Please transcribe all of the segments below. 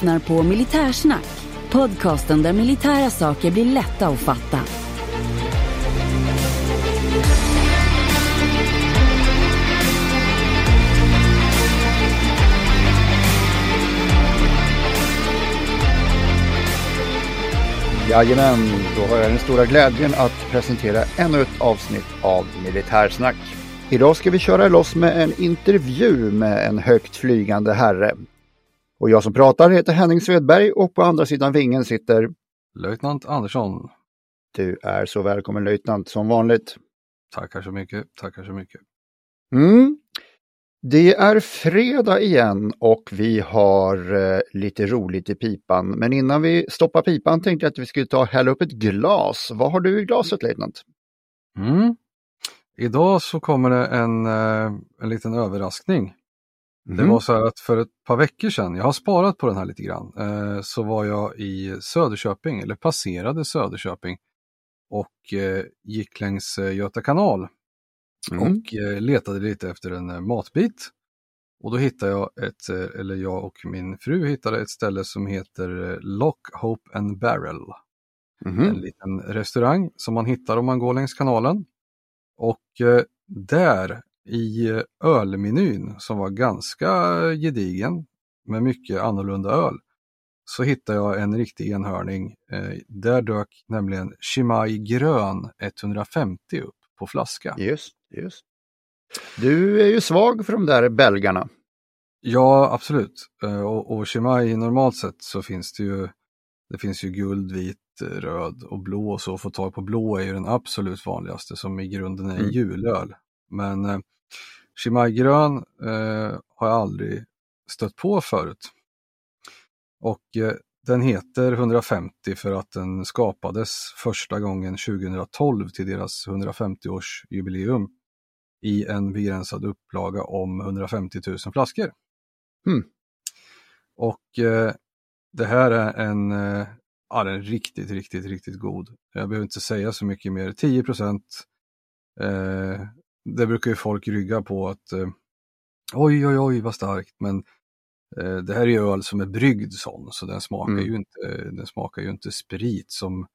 lyssnar på Militärsnack. Podcasten där militära saker blir lätta att fatta. Jajamän, då har jag den stora glädjen att presentera ännu ett avsnitt av Militärsnack. Idag ska vi köra loss med en intervju med en högt flygande herre. Och jag som pratar heter Henning Svedberg och på andra sidan vingen sitter Löjtnant Andersson. Du är så välkommen löjtnant som vanligt. Tackar så mycket, tackar så mycket. Mm. Det är fredag igen och vi har eh, lite roligt i pipan. Men innan vi stoppar pipan tänkte jag att vi skulle ta och hälla upp ett glas. Vad har du i glaset löjtnant? Mm. Idag så kommer det en, eh, en liten överraskning. Det var så här att för ett par veckor sedan, jag har sparat på den här lite grann, eh, så var jag i Söderköping, eller passerade Söderköping och eh, gick längs eh, Göta kanal Mm. och eh, letade lite efter en matbit. Och då hittade jag ett, eller jag och min fru hittade ett ställe som heter Lock, Hope and Barrel. Mhm. En liten restaurang som man hittar om man går längs kanalen. Och där i eh, ölmenyn som var ganska gedigen med mycket annorlunda öl så hittade jag en riktig enhörning. Eh, där dök nämligen Chimay grön 150 upp på flaska. Just, just. Du är ju svag för de där belgarna. Ja, absolut. Eh, Och, och Chimay normalt sett så finns det ju det finns ju guld, vit, eh, röd och blå och så. Att få tag på blå är ju den absolut vanligaste som i grunden är Mm. julöl. Men eh, Chimay grön eh, har jag aldrig stött på förut. Och eh, den heter 150 för att den skapades första gången 2012 till deras 150-årsjubileum i en begränsad upplaga om 150 000 flaskor. Mm. Och eh, det här är en, eh, ja, den är riktigt, riktigt, riktigt god. Jag behöver inte säga så mycket mer. 10 procent. Eh, det brukar ju folk rygga på att eh, oj, oj, oj, vad starkt. Men eh, det här är ju öl som är bryggd sån, så den smakar, Mm. ju inte, den smakar ju inte sprit som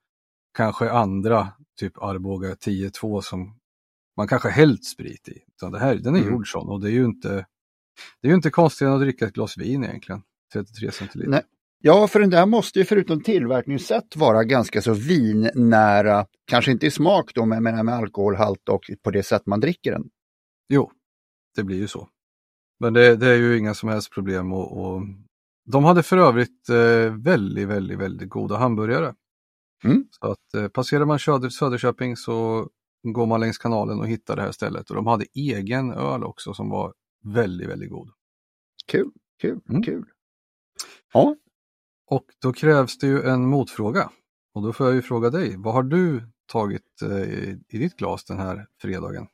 kanske andra, typ Arboga 10-2 som man kanske hällt sprit i. Utan det här, den är Mm. gjord sån och det är ju inte, det är ju inte konstigt att dricka ett glas vin egentligen. 33 centiliter. Nej. Ja, för den där måste ju förutom tillverkningssätt vara ganska så vinnära, kanske inte i smak då, men med alkoholhalt och på det sätt man dricker den. Jo, det blir ju så. Men det, det är ju inga som helst problem och, och de hade för övrigt eh, väldigt, väldigt, väldigt goda hamburgare. Mm. Så att eh, passerar man Söder, Söderköping så går man längs kanalen och hittar det här stället och de hade egen öl också som var väldigt, väldigt god. Kul, kul, Mm. kul. Ja, Och då krävs det ju en motfråga. Och då får jag ju fråga dig, vad har du tagit eh, i i ditt glas den här fredagen?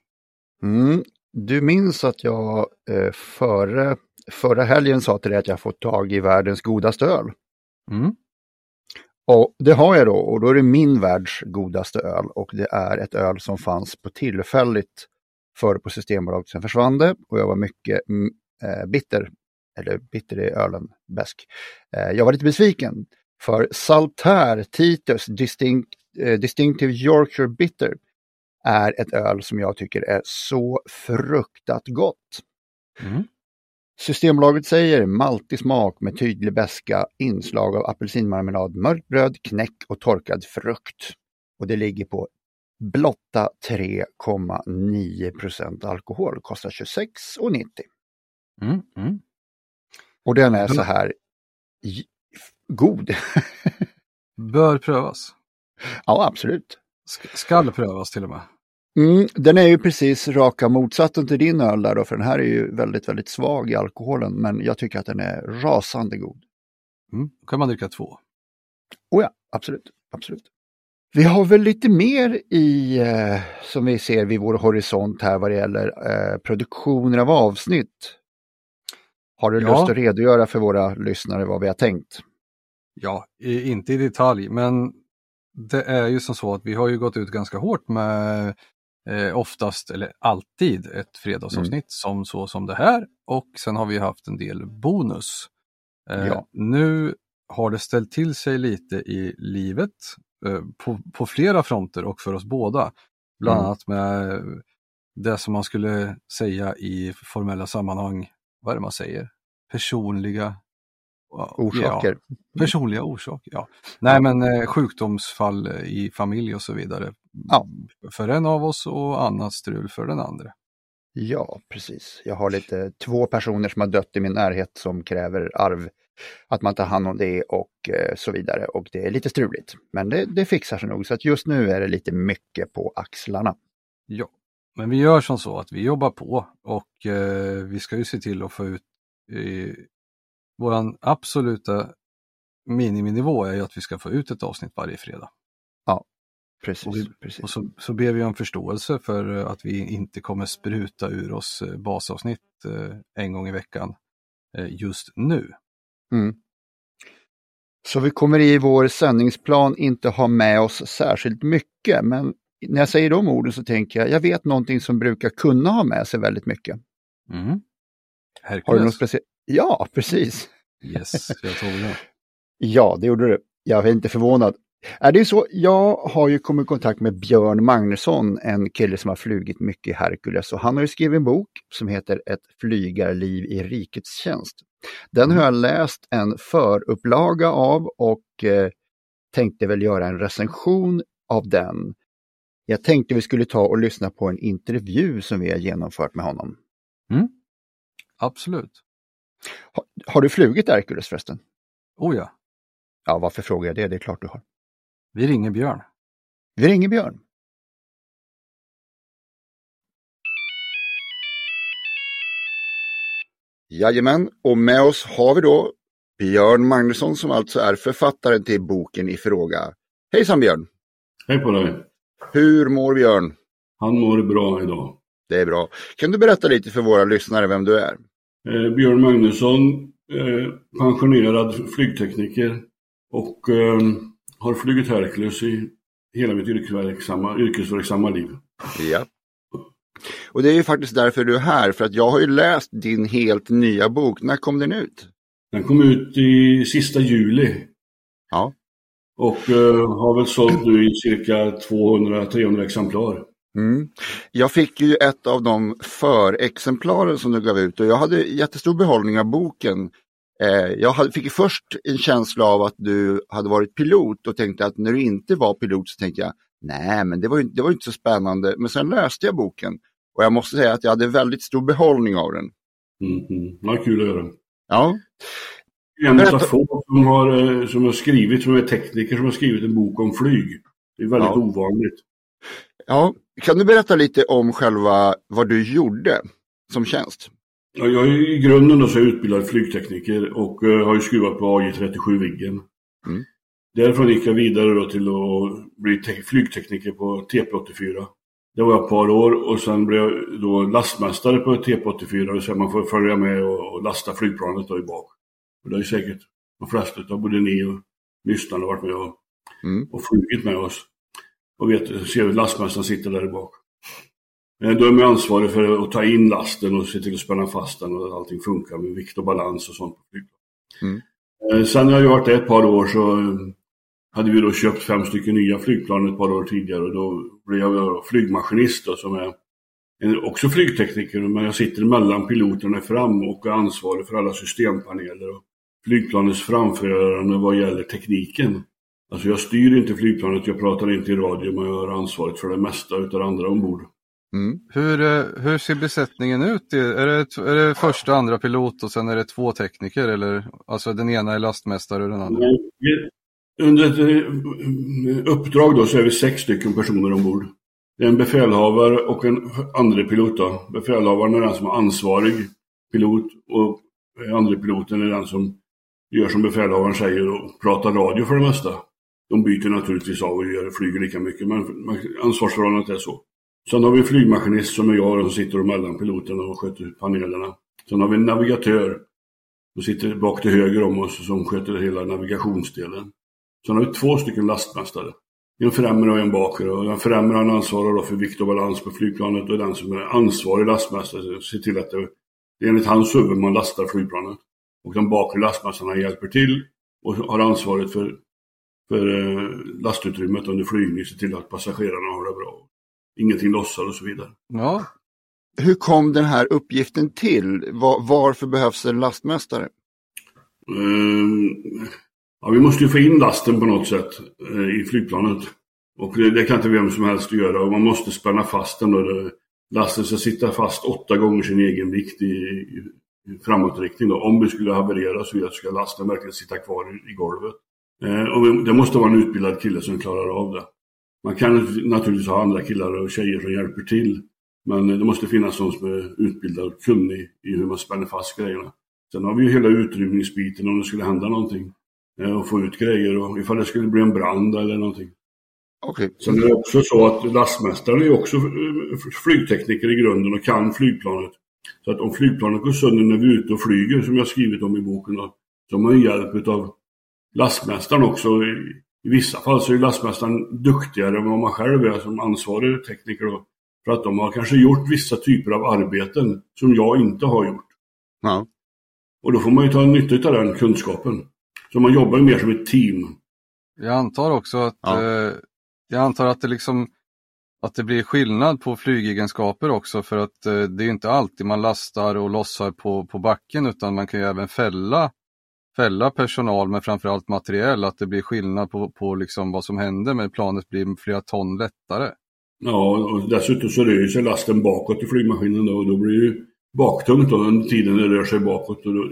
mm. du minns att jag eh, före, förra helgen sa till dig att jag fått tag i världens godaste öl. Mm. Och det har jag då och då är det min världs godaste öl och det är ett öl som fanns på tillfälligt förr på Systembolaget, sen försvann det och jag var mycket mm, eh, bitter, eller bitter är ölen, bäsk. Eh, jag var lite besviken för Saltaire Titus Distinct, eh, Distinctive Yorkshire Bitter är ett öl som jag tycker är så fruktat gott. Mm. Systembolaget säger maltig smak med tydlig beska, inslag av apelsinmarmelad, mörkt bröd, knäck och torkad frukt. Och det ligger på blotta 3,9% alkohol, kostar 26,90. Mm. Mm. Och den är så här god. Bör prövas. ja, absolut. Sk- skall prövas till och med. Mm, den är ju precis raka motsatsen till din öl där då, för den här är ju väldigt, väldigt svag i alkoholen, men jag tycker att den är rasande god. Mm. Då kan man dricka två. Oh ja, absolut, absolut. Vi har väl lite mer i, eh, som vi ser vid vår horisont här vad det gäller eh, produktioner av avsnitt. Har du Ja. lust att redogöra för våra lyssnare vad vi har tänkt? Ja, inte i detalj, men det är ju som så att vi har ju gått ut ganska hårt med eh, oftast, eller alltid, ett fredagsavsnitt som så som det här och sen har vi haft en del bonus Eh, Ja. Nu har det ställt till sig lite i livet eh, på, på flera fronter och för oss båda. Bland Mm. annat med det som man skulle säga i formella sammanhang, vad är det man säger? Personliga Orsaker. Ja, personliga orsaker, ja. Nej men eh, sjukdomsfall eh, i familj och så vidare. Ja. För en av oss och annat strul för den andra. Ja, precis. Jag har lite två personer som har dött i min närhet som kräver arv, att man tar hand om det och eh, så vidare. Och det är lite struligt. Men det, det fixar sig nog. Så att just nu är det lite mycket på axlarna. Ja, men vi gör som så att vi jobbar på och eh, vi ska ju se till att få ut eh, våran absoluta miniminivå är ju att vi ska få ut ett avsnitt varje fredag. Precis. Och vi- precis. Och så, så ber vi om förståelse för eh, att vi inte kommer spruta ur oss eh, basavsnitt eh, en gång i veckan eh, just nu. Mm. Så vi kommer i vår sändningsplan inte ha med oss särskilt mycket, men när jag säger de orden så tänker jag, jag vet någonting som brukar kunna ha med sig väldigt mycket. Mm. Har du något speciellt? Ja, precis. Yes, jag tog det. Ja, det gjorde du. Jag är inte förvånad. Är det så, jag har ju kommit i kontakt med Björn Magnusson, en kille som har flugit mycket i Hercules och han har ju skrivit en bok som heter Ett flygarliv i rikets tjänst. Den har jag läst en förupplaga av och eh, tänkte väl göra en recension av den. Jag tänkte vi skulle ta och lyssna på en intervju som vi har genomfört med honom. Absolut. Ha, har du flugit Hercules förresten? Oh ja, Ja, varför frågar jag det? Det är klart du har. vi ringer Björn. Vi ringer Björn. Jajamän, och med oss har vi då Björn Magnusson som alltså är författaren till boken i fråga. Hejsan Björn! Hej på dig. Hur mår Björn? Han mår bra idag. Det är bra. Kan du berätta lite för våra lyssnare vem du är? Eh, Björn Magnusson, eh, pensionerad flygtekniker och eh, har flugit Hercules i hela mitt yrkesverksamma, yrkesverksamma liv. Ja. Och det är ju faktiskt därför du är här, för att jag har ju läst din helt nya bok. När kom den ut? Den kom ut i sista juli Ja. Och eh, har väl sålt nu i cirka 200-300 exemplar. Mm. Jag fick ju ett av de förexemplaren som du gav ut och jag hade jättestor behållning av boken. Eh, jag hade, fick först en känsla av att du hade varit pilot och tänkte att när du inte var pilot så tänkte jag nej men det var ju det var inte så spännande. Men sen läste jag boken och jag måste säga att jag hade väldigt stor behållning av den. Mm, mm. Kul att göra. Ja, En av få som har, eh, som har skrivit, som är tekniker, som har skrivit en bok om flyg. Det är väldigt Ja. ovanligt. ja. kan du berätta lite om själva vad du gjorde som tjänst? Ja, jag är i grunden då så utbildad flygtekniker och eh, har ju skruvat på AJ37 Viggen. Mm. Därifrån gick jag vidare då till att bli te- flygtekniker på TP84. Det var jag ett par år och sen blev jag då lastmästare på TP84, det vill säga man får följa med och, och lasta flygplanet då i bak. Och det är ju säkert de flesta av både ni och lyssnarna varit med och, Mm. och flugit med oss. Och vet, ser hur lastmästaren sitter där bak. Eh, Då är man ansvarig för att ta in lasten och se till att spänna fast den och att allting funkar med vikt och balans och sånt. Mm. Eh, Sen har jag varit där ett par år så eh, hade vi då köpt fem stycken nya flygplan ett par år tidigare och då blev jag flygmaskinist då, som är en, också flygtekniker men jag sitter mellan piloterna fram och är ansvarig för alla systempaneler och flygplanets framförande vad gäller tekniken. Alltså jag styr inte flygplanet, jag pratar inte i radio men jag har ansvaret för det mesta utav andra ombord. Mm. Hur, eh, hur ser besättningen ut? Är det, är det första, andra pilot och sen är det två tekniker? Eller, alltså den ena är lastmästare och den andra? Under ett eh, uppdrag då så är vi sex stycken personer ombord. Det är en befälhavare och en andre pilot då. Befälhavaren är den som är ansvarig pilot och andre piloten är den som gör som befälhavaren säger och pratar radio för det mesta. De byter naturligtvis av och gör, flyger lika mycket men ansvarsförhållandet är så. Sen har vi en flygmaskinist som är jag som sitter mellan piloterna och sköter panelerna. Sen har vi en navigatör som sitter bak till höger om oss som sköter hela navigationsdelen. Sen har vi två stycken lastmästare. En främre och en bakre. Och den främre han ansvarar då för vikt och balans på flygplanet och den som är ansvarig lastmästare ser till att det, det är enligt hans huvud man lastar flygplanet och de bakre lastmassarna hjälper till och har ansvaret för, för eh, lastutrymmet under flygning, se till att passagerarna har det bra. Ingenting lossar och så vidare. Ja. Hur kom den här uppgiften till? Var, varför behövs en lastmästare? Ehm, ja, vi måste ju få in lasten på något sätt eh, i flygplanet. Och det, det, kan inte vem som helst göra och man måste spänna fast den. Och lasten ska sitta fast åtta gånger sin egen vikt i, i framåtriktning. Då. Om det skulle haverera så ska lasten verkligen sitta kvar i, i golvet. Eh, och det måste vara en utbildad kille som klarar av det. Man kan naturligtvis ha andra killar och tjejer som hjälper till. Men det måste finnas någon som är utbildad och kunnig i hur man spänner fast grejerna. Sen har vi ju hela utrymningsbiten om det skulle hända någonting. Eh, och få ut grejer och ifall det skulle bli en brand eller någonting. Okay. Sen är det också så att lastmästaren är också eh, flygtekniker i grunden och kan flygplanet. Så att om flygplanet går sönder när vi är ute och flyger, som jag skrivit om i boken, så har man hjälp av lastmästaren också. I, I, vissa fall så är lastmästaren duktigare än vad man själv är som ansvarig tekniker. Då, för att de har kanske gjort vissa typer av arbeten som jag inte har gjort. Ja. Och då får man ju ta nytta av den kunskapen. Så man jobbar mer som ett team. Jag antar också att ja. eh, jag antar att det liksom att det blir skillnad på flygegenskaper också för att eh, det är inte alltid man lastar och lossar på, på backen utan man kan ju även fälla, fälla personal men framförallt materiell, att det blir skillnad på, på liksom vad som händer med planet blir flera ton lättare. Ja, och dessutom så rör sig lasten bakåt i flygmaskinen då, och då blir det baktungt då, under tiden det rör sig bakåt. Och då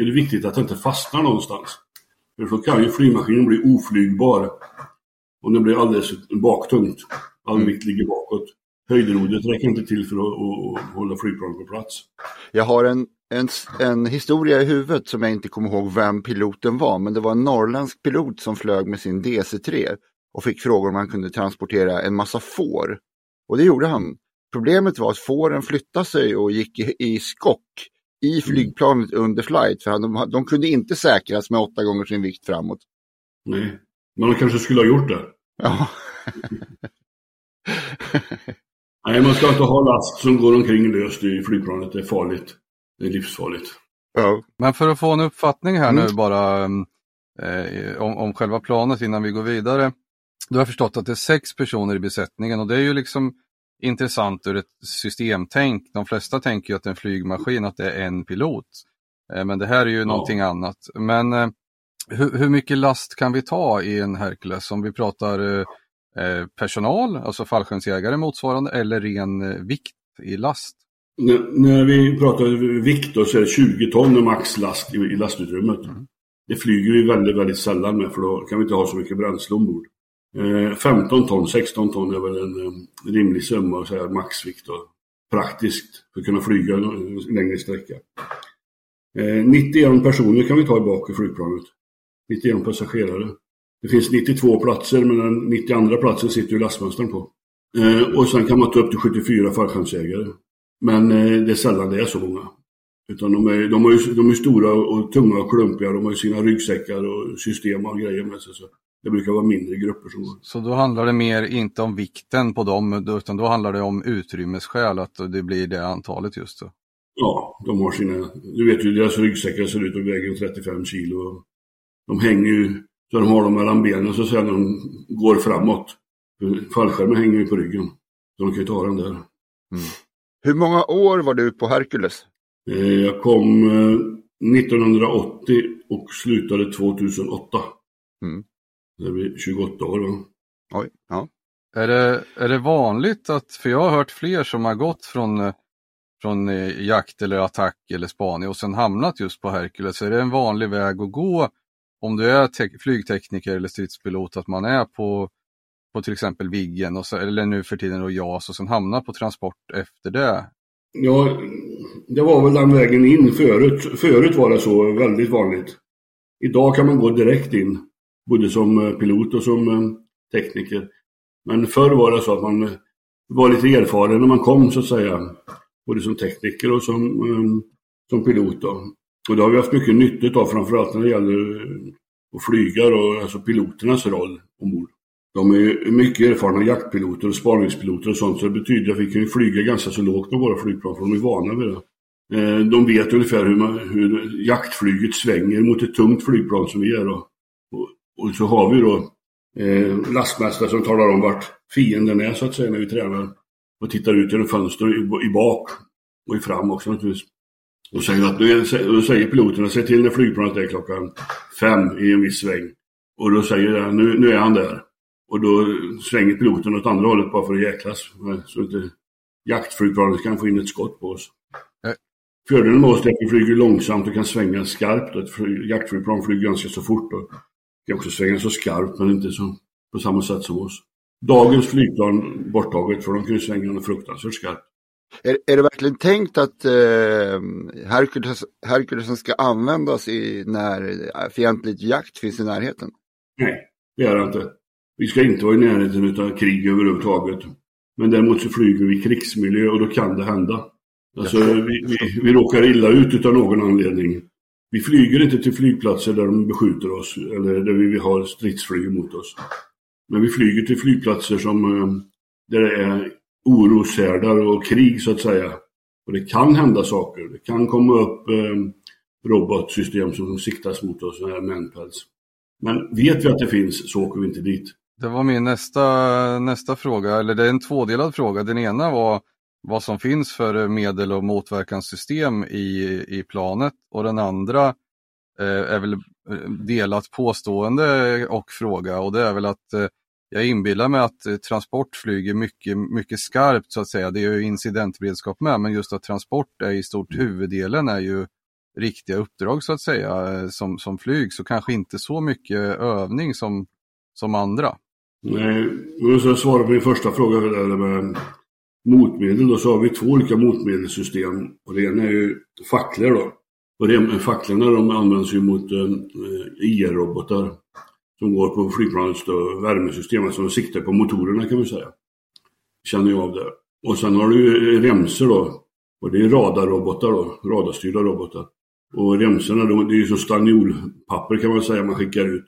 är det viktigt att det inte fastnar någonstans. För då kan ju flygmaskinen bli oflygbar. Om det blir alldeles baktungt. All vikt ligger bakåt. Höjdrodret räcker inte till för att, att, att hålla flygplanet på plats. Jag har en, en, en historia i huvudet som jag inte kommer ihåg vem piloten var, men det var en norrländsk pilot som flög med sin DC-3 och fick frågor om han kunde transportera en massa får. Och det gjorde han. Problemet var att fåren flyttade sig och gick i, i skock i mm. flygplanet under flight, för de, de kunde inte säkras med åtta gånger sin vikt framåt. Nej, men de kanske skulle ha gjort det. Ja. Nej, man ska inte ha last som går omkring löst i flygplanet. Det är farligt. Det är livsfarligt. Ja. Men för att få en uppfattning här mm. nu bara eh, om, om själva planet innan vi går vidare. Du har förstått att det är sex personer i besättningen och det är ju liksom intressant ur ett systemtänk. De flesta tänker ju att en flygmaskin, att det är en pilot. Eh, men det här är ju ja. någonting annat. Men eh, hur, hur, mycket last kan vi ta i en Hercules om vi pratar eh, personal, alltså fallskärmsjägare motsvarande, eller ren vikt i last? N när vi pratar vikt då, så är det 20 ton maxlast i, i lastutrymmet. Mm. Det flyger vi väldigt, väldigt sällan med för då kan vi inte ha så mycket bränsle ombord. 15 ton, 16 ton är väl en rimlig summa, så här, maxvikt och praktiskt för att kunna flyga en längre sträcka. 91 personer kan vi ta i bak i flygplanet. 91 passagerare. Det finns 92 platser men den 92 platsen sitter ju lastmästaren på. Eh, och sen kan man ta upp till 74 fallskärmsjägare. Men eh, det är sällan det är så många. Utan de är, de, är, de är stora och tunga och klumpiga. De har ju sina ryggsäckar och system och grejer med sig. Så det brukar vara mindre grupper som går. Så då handlar det mer inte om vikten på dem utan då handlar det om utrymmesskäl att det blir det antalet just då? Ja, de har sina, du vet ju deras ryggsäckar ser ut att väga 35 kilo. De hänger ju så de har dem mellan benen så sen när de går framåt. Fallskärmen hänger ju på ryggen. Så de kan ju ta den där. Mm. Hur många år var du på Hercules? Eh, jag kom 1980 eh, och slutade 2008. Mm. Det blir 28 år va? Oj, ja. Är det, är det vanligt att, för jag har hört fler som har gått från, eh, från jakt eller attack eller spaning och sen hamnat just på Hercules. Är det en vanlig väg att gå om du är flygtekniker eller stridspilot, att man är på, på till exempel Viggen, och så, eller nu för tiden då JAS och sen hamnar på transport efter det? Ja, det var väl den vägen in förut. Förut var det så väldigt vanligt. Idag kan man gå direkt in, både som eh, pilot och som eh, tekniker. Men förr var det så att man eh, var lite erfaren när man kom så att säga. Både som tekniker och som, som pilot. Då. Och det har vi haft mycket nytta av, framförallt när det gäller att flyga och alltså piloternas roll ombord. De är mycket erfarna jaktpiloter och spaningspiloter och sånt, så det betyder att vi kan flyga ganska så lågt med våra flygplan, för de är vana vid det. Eh, de vet ungefär hur, man, hur jaktflyget svänger mot ett tungt flygplan som vi är. Då. Och, och så har vi då eh, lastmästare som talar om vart fienden är så att säga när vi tränar. Och tittar ut genom fönster i, i bak och i fram också naturligtvis. Och säger att nu är, säger piloterna, säg till när flygplanet är klockan fem i en viss sväng. Och då säger jag, nu, nu är han där. Och då svänger piloten åt andra hållet bara för att jäklas. Så inte jaktflygplanet kan få in ett skott på oss. Fördelen med oss är att vi flyger långsamt och kan svänga skarpt. Ett jaktflygplan flyger ganska så fort och kan också svänga så skarpt men inte så, på samma sätt som oss. Dagens flygplan borttaget för de kan ju svänga fruktansvärt skarpt. Är, är det verkligen tänkt att eh, Hercules, Herculesen ska användas i, när fientligt jakt finns i närheten? Nej, det är det inte. Vi ska inte vara i närheten av krig överhuvudtaget. Men däremot så flyger vi i krigsmiljö och då kan det hända. Alltså vi, vi, vi råkar illa ut av någon anledning. Vi flyger inte till flygplatser där de beskjuter oss eller där vi har stridsflyg mot oss. Men vi flyger till flygplatser som, eh, där det är oroshärdar och krig så att säga. Och det kan hända saker. Det kan komma upp eh, robotsystem som siktas mot oss, sådana här manpads. Men vet vi att det finns så åker vi inte dit. Det var min nästa, nästa fråga, eller det är en tvådelad fråga. Den ena var vad som finns för medel och motverkanssystem i, i planet och den andra eh, är väl eh, delat påstående och fråga och det är väl att eh, jag inbillar mig att eh, transport flyger mycket, mycket skarpt så att säga. Det är ju incidentberedskap med, men just att transport är i stort huvuddelen är ju riktiga uppdrag så att säga eh, som, som flyg, så kanske inte så mycket övning som, som andra. Nej, jag ska svara på din första fråga där med motmedel. Då så har vi två olika motmedelssystem och det ena är ju facklor då. Och det, facklorna de används ju mot eh, IR-robotar som går på flygplanets då, värmesystem, alltså de siktar på motorerna kan vi säga. Känner jag av det. Och sen har du ju remsor då. Och det är radarrobotar då, radarstyrda robotar. Och remsorna, det är ju som stagnolpapper kan man säga man skickar ut.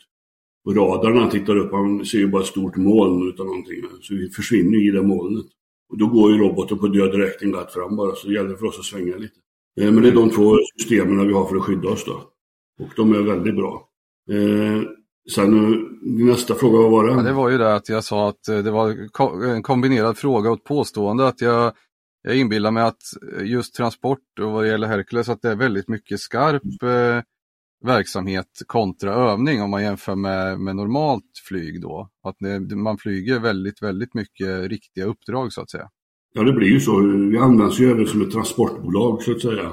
Och radarn han tittar upp, han ser ju bara ett stort moln utan någonting. Så vi försvinner i det molnet. Och då går ju roboten på död räkning lätt fram bara, så det gäller för oss att svänga lite. Eh, men det är de två systemen vi har för att skydda oss då. Och de är väldigt bra. Eh, Eh, sen nästa fråga, vad var det? Ja, det var ju det att jag sa att eh, det var en kombinerad fråga och ett påstående att jag, jag inbillar mig att just transport och vad det gäller Hercules att det är väldigt mycket skarp eh, verksamhet kontra övning om man jämför med, med normalt flyg då. Att det, man flyger väldigt, väldigt mycket riktiga uppdrag så att säga. Ja, det blir ju så. Vi används ju även som ett transportbolag så att säga.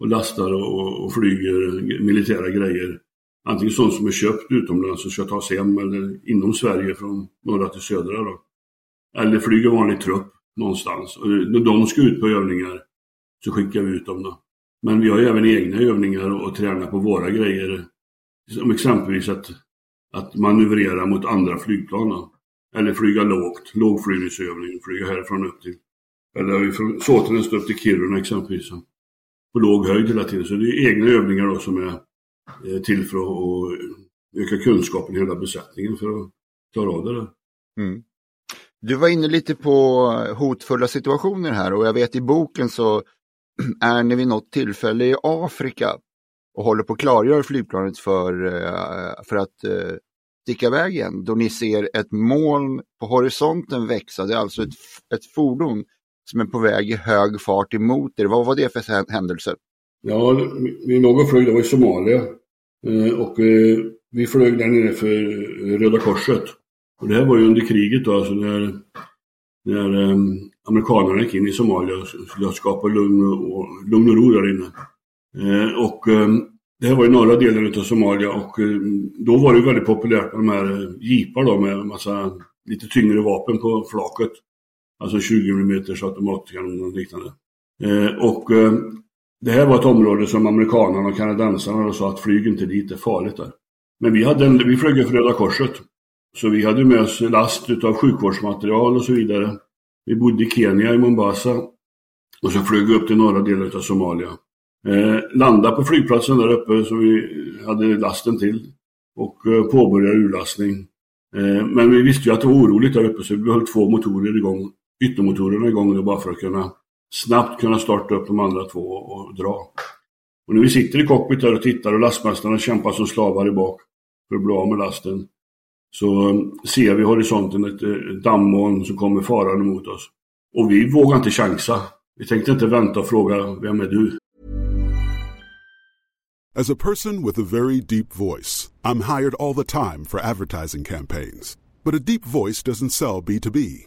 Och lastar och, och flyger militära grejer. Antingen sånt som är köpt utomlands och ska tas hem eller inom Sverige från norra till södra. Då. Eller flyger vanlig trupp någonstans. Och när de ska ut på övningar så skickar vi ut dem. Då. Men vi har ju även egna övningar och tränar på våra grejer. Som exempelvis att, att manövrera mot andra flygplan. då. Eller flyga lågt, lågflygningsövning, flyga härifrån upp till, eller från Såtenäs upp till Kiruna exempelvis. På låg höjd hela tiden. Så det är egna övningar då som är Eh, till för att öka kunskapen i hela besättningen för att klara av det där. Mm. Du var inne lite på hotfulla situationer här och jag vet i boken så är ni vid något tillfälle i Afrika och håller på att klargöra flygplanet för, eh, för att eh, sticka iväg igen. Då ni ser ett moln på horisonten växa. Det är alltså ett, ett fordon som är på väg i hög fart emot er. Vad var det för händelse? Ja, vi låg och flög, det var i Somalia. Eh, och eh, vi flög där nere för eh, Röda Korset. Och det här var ju under kriget då, alltså när, när ehm, amerikanerna gick in i Somalia och skulle skapa lugn och, lugn och ro där inne. Och ehm, det här var i norra delen av Somalia och då var det väldigt populärt med de här jeepar då med massa lite tyngre vapen på flaket. Alltså 20 mm automatkanoner och liknande. Eh, och ehm, det här var ett område som amerikanerna och kanadensarna sa att flyg inte dit, det är farligt där. Men vi, hade en, vi flög för Röda Korset. Så vi hade med oss last av sjukvårdsmaterial och så vidare. Vi bodde i Kenya, i Mombasa. Och så flög vi upp till norra delen av Somalia. Eh, landade på flygplatsen där uppe som vi hade lasten till. Och eh, påbörjade urlastning. Eh, men vi visste ju att det var oroligt där uppe så vi höll två motorer igång. Yttermotorerna igång då bara för att kunna snabbt kunna starta upp de andra två och dra. Och när vi sitter i cockpit där och tittar och lastmästarna kämpar som slavar i bak för att bli av med lasten. Så um, ser vi i horisonten eh, ett, dammoln som kommer farande mot oss. Och vi vågar inte chansa. Vi tänkte inte vänta och fråga, vem är du? As a person with a very deep voice, I'm hired all the time for advertising campaigns. But a deep voice doesn't sell B2B,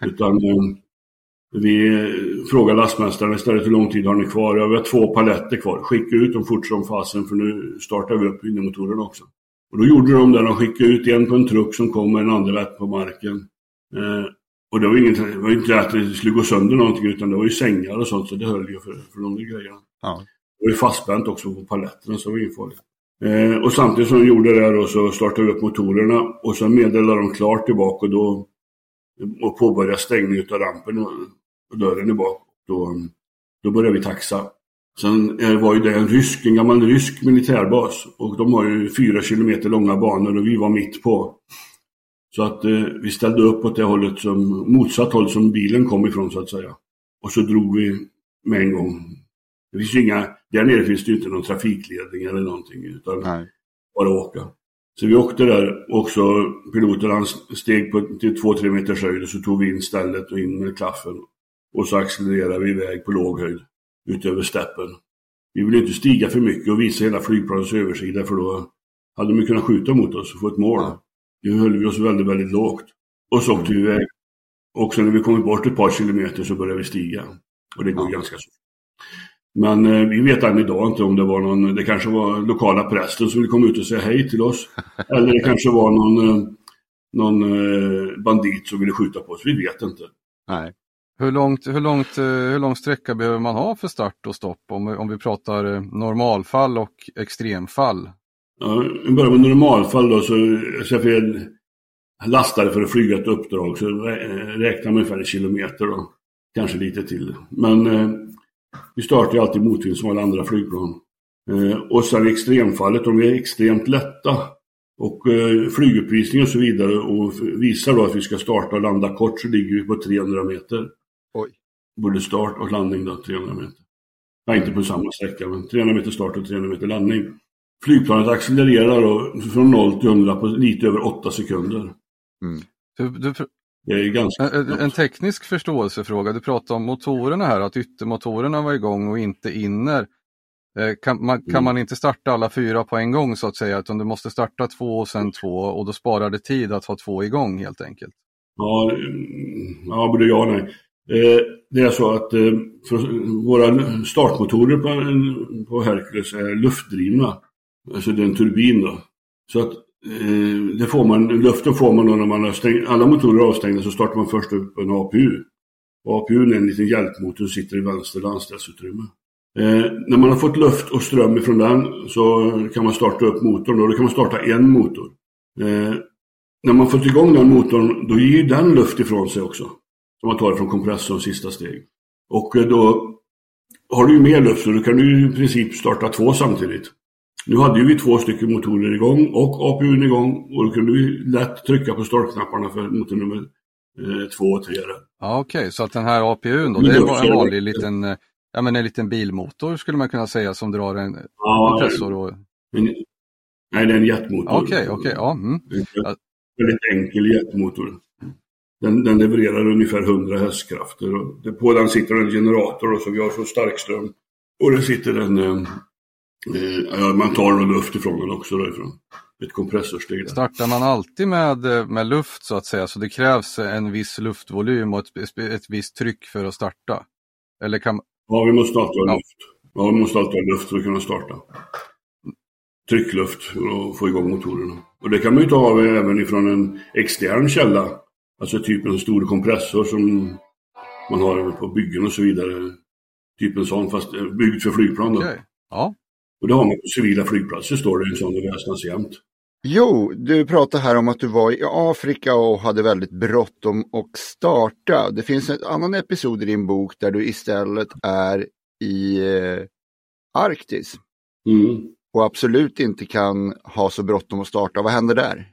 Utan eh, vi frågar lastmästaren istället hur lång tid har ni kvar? Ja, vi har två paletter kvar. Skicka ut dem fort som fasen för nu startar vi upp innemotorerna också. Och då gjorde de det. De skickade ut en på en truck som kom med en andra på marken. Eh, och det var, inget, det var inte att det skulle gå sönder någonting utan det var ju sängar och sånt så det höll ju för, för de där grejerna. Ja. Det var ju fastspänt också på paletterna så det var inget farligt. Eh, och samtidigt som de gjorde det då så startade vi upp motorerna och sen meddelade de klart tillbaka och då och påbörjade stängning av rampen och, dörren i bak. Då, då började vi taxa. Sen eh, var ju det en rysk, en gammal rysk militärbas och de har ju fyra kilometer långa banor och vi var mitt på. Så att eh, vi ställde upp åt det hållet som, motsatt håll som bilen kom ifrån så att säga. Och så drog vi med en gång. Det finns inga, där nere finns det ju inte någon trafikledning eller någonting utan Nej. bara åka. Så vi åkte där och så piloten han steg på, till 2-3 meters höjd och så tog vi in stället och in med klaffen. Och så accelererade vi iväg på låg höjd utöver steppen. Vi ville inte stiga för mycket och visa hela flygplanets översida för då hade de kunnat skjuta mot oss och få ett mål. Nu höll vi oss väldigt, väldigt lågt. Och så åkte vi iväg. Och sen när vi kommit bort ett par kilometer så började vi stiga. Och det går Ja. ganska så. Men eh, vi vet än idag inte om det var någon, det kanske var lokala prästen som ville komma ut och säga hej till oss. Eller det kanske var någon, eh, någon eh, bandit som ville skjuta på oss. Vi vet inte. Nej. Hur, långt, hur, långt, eh, hur lång sträcka behöver man ha för start och stopp om, vi- om vi pratar eh, normalfall och extremfall? Ja, I början med normalfall då så, fel lastade för att flyga ett uppdrag så rä- räknar man ungefär en kilometer då. Kanske lite till. Men eh, vi startar ju alltid motvind som alla andra flygplan. Eh, och sen i extremfallet, om vi är extremt lätta och eh, flyguppvisning och så vidare och visar då att vi ska starta och landa kort så ligger vi på 300 meter. Oj. Både start och landning då, 300 meter. Ja, inte på samma sträcka, men 300 meter start och 300 meter landning. Flygplanet accelererar då från 0 till 100 på lite över 8 sekunder. Du, du, är ganska en, en- teknisk förståelsefråga. Du pratade om motorerna här, att yttermotorerna var igång och inte inner. Eh, Kan man, kan Mm. man inte starta alla fyra på en gång så att säga, utan du måste starta två och sen två och då sparar det tid att ha två igång helt enkelt. Ja, ja både ja och nej. Eh, det är så att eh, våra startmotorer på, på Hercules är luftdrivna. Alltså det är en turbin då. Så att Eh, det får man, luften får man då när man har stängt, alla motorer är avstängda så startar man först upp en APU. Och APU är en liten hjälpmotor som sitter i vänster landställsutrymme. Eh, när man har fått luft och ström ifrån den så kan man starta upp motorn. Då, då kan man starta en motor. Eh, när man fått igång den motorn, då ger den luft ifrån sig också. Som man tar från kompressorn, sista steg. Och eh, då har du ju mer luft så du kan du i princip starta två samtidigt. Nu hade ju vi två stycken motorer igång och APUn igång och då kunde vi lätt trycka på startknapparna för motor nummer eh, två och tre. Ja, Okej, okay. så att den här APUn då, det är en vanlig liten, eh, ja, men en liten bilmotor skulle man kunna säga som drar en ja, kompressor? Och... En, nej, det är en jetmotor. Okej, okay, okej. Okay, ja. Mm. En väldigt enkel jetmotor. Den, den levererar ungefär 100 hästkrafter. Och på den sitter en generator och så vi har för starkström. Och det sitter en, eh, eh, man tar någon luft ifrån den också därifrån. Ett kompressorsteg. Startar man alltid med, eh, med luft så att säga, så det krävs en viss luftvolym och ett, ett visst tryck för att starta? Eller kan... Ja, vi måste alltid ha luft. Ja, vi måste alltid ha luft för att kunna starta. Tryckluft för att få igång motorerna. Och det kan man ju ta även ifrån en extern källa. Alltså typ en stor kompressor som man har på byggen och så vidare. Typ en sån fast byggd för flygplan. Då. Okay. Ja. Och det har man på civila flygplatser står det en sån väsnas jämt. Jo, du pratade här om att du var i Afrika och hade väldigt bråttom att starta. Det finns en annan episod i din bok där du istället är i eh, Arktis. Mm. Och absolut inte kan ha så bråttom att starta. Vad händer där?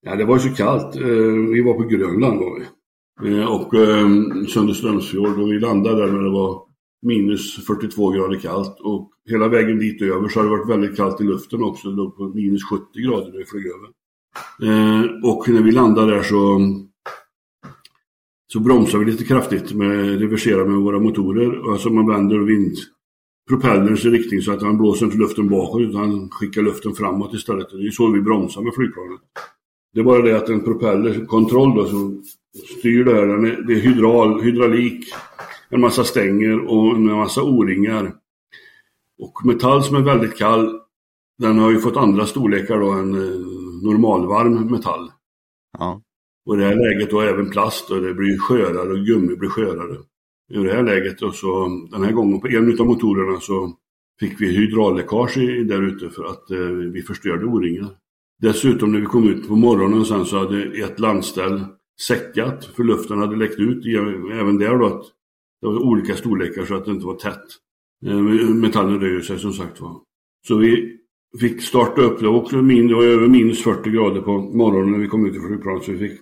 Ja, det var så kallt. Eh, vi var på Grönland var vi. Eh, och Sönderströmsfjord och vi landade där när det var minus 42 grader kallt. Och hela vägen dit över så har det varit väldigt kallt i luften också. Det låg på minus 70 grader när vi flög över. Eh, och när vi landade där så, så bromsade vi lite kraftigt med reversera med våra motorer. Alltså man vänder vind, propellerns riktning så att han blåser inte luften bakåt utan han skickar luften framåt istället. Det är så vi bromsar med flygplanet. Det är bara det att en propellerkontroll då som styr det här, den är, det är hydral, hydraulik, en massa stänger och en massa O-ringar. Och metall som är väldigt kall, den har ju fått andra storlekar då än eh, normalvarm metall. Ja. Och i det här läget då även plast och det blir skörare och gummi blir skörare. I det här läget då så, den här gången på en av motorerna så fick vi hydraulläckage där ute för att eh, vi förstörde O-ringar. Dessutom när vi kom ut på morgonen sen så hade ett landställ säckat för luften hade läckt ut. Även där då att det var olika storlekar så att det inte var tätt. Eh, metallen rör sig som sagt var. Så vi fick starta upp det och det var över minus 40 grader på morgonen när vi kom ut i flygplanet. Så vi fick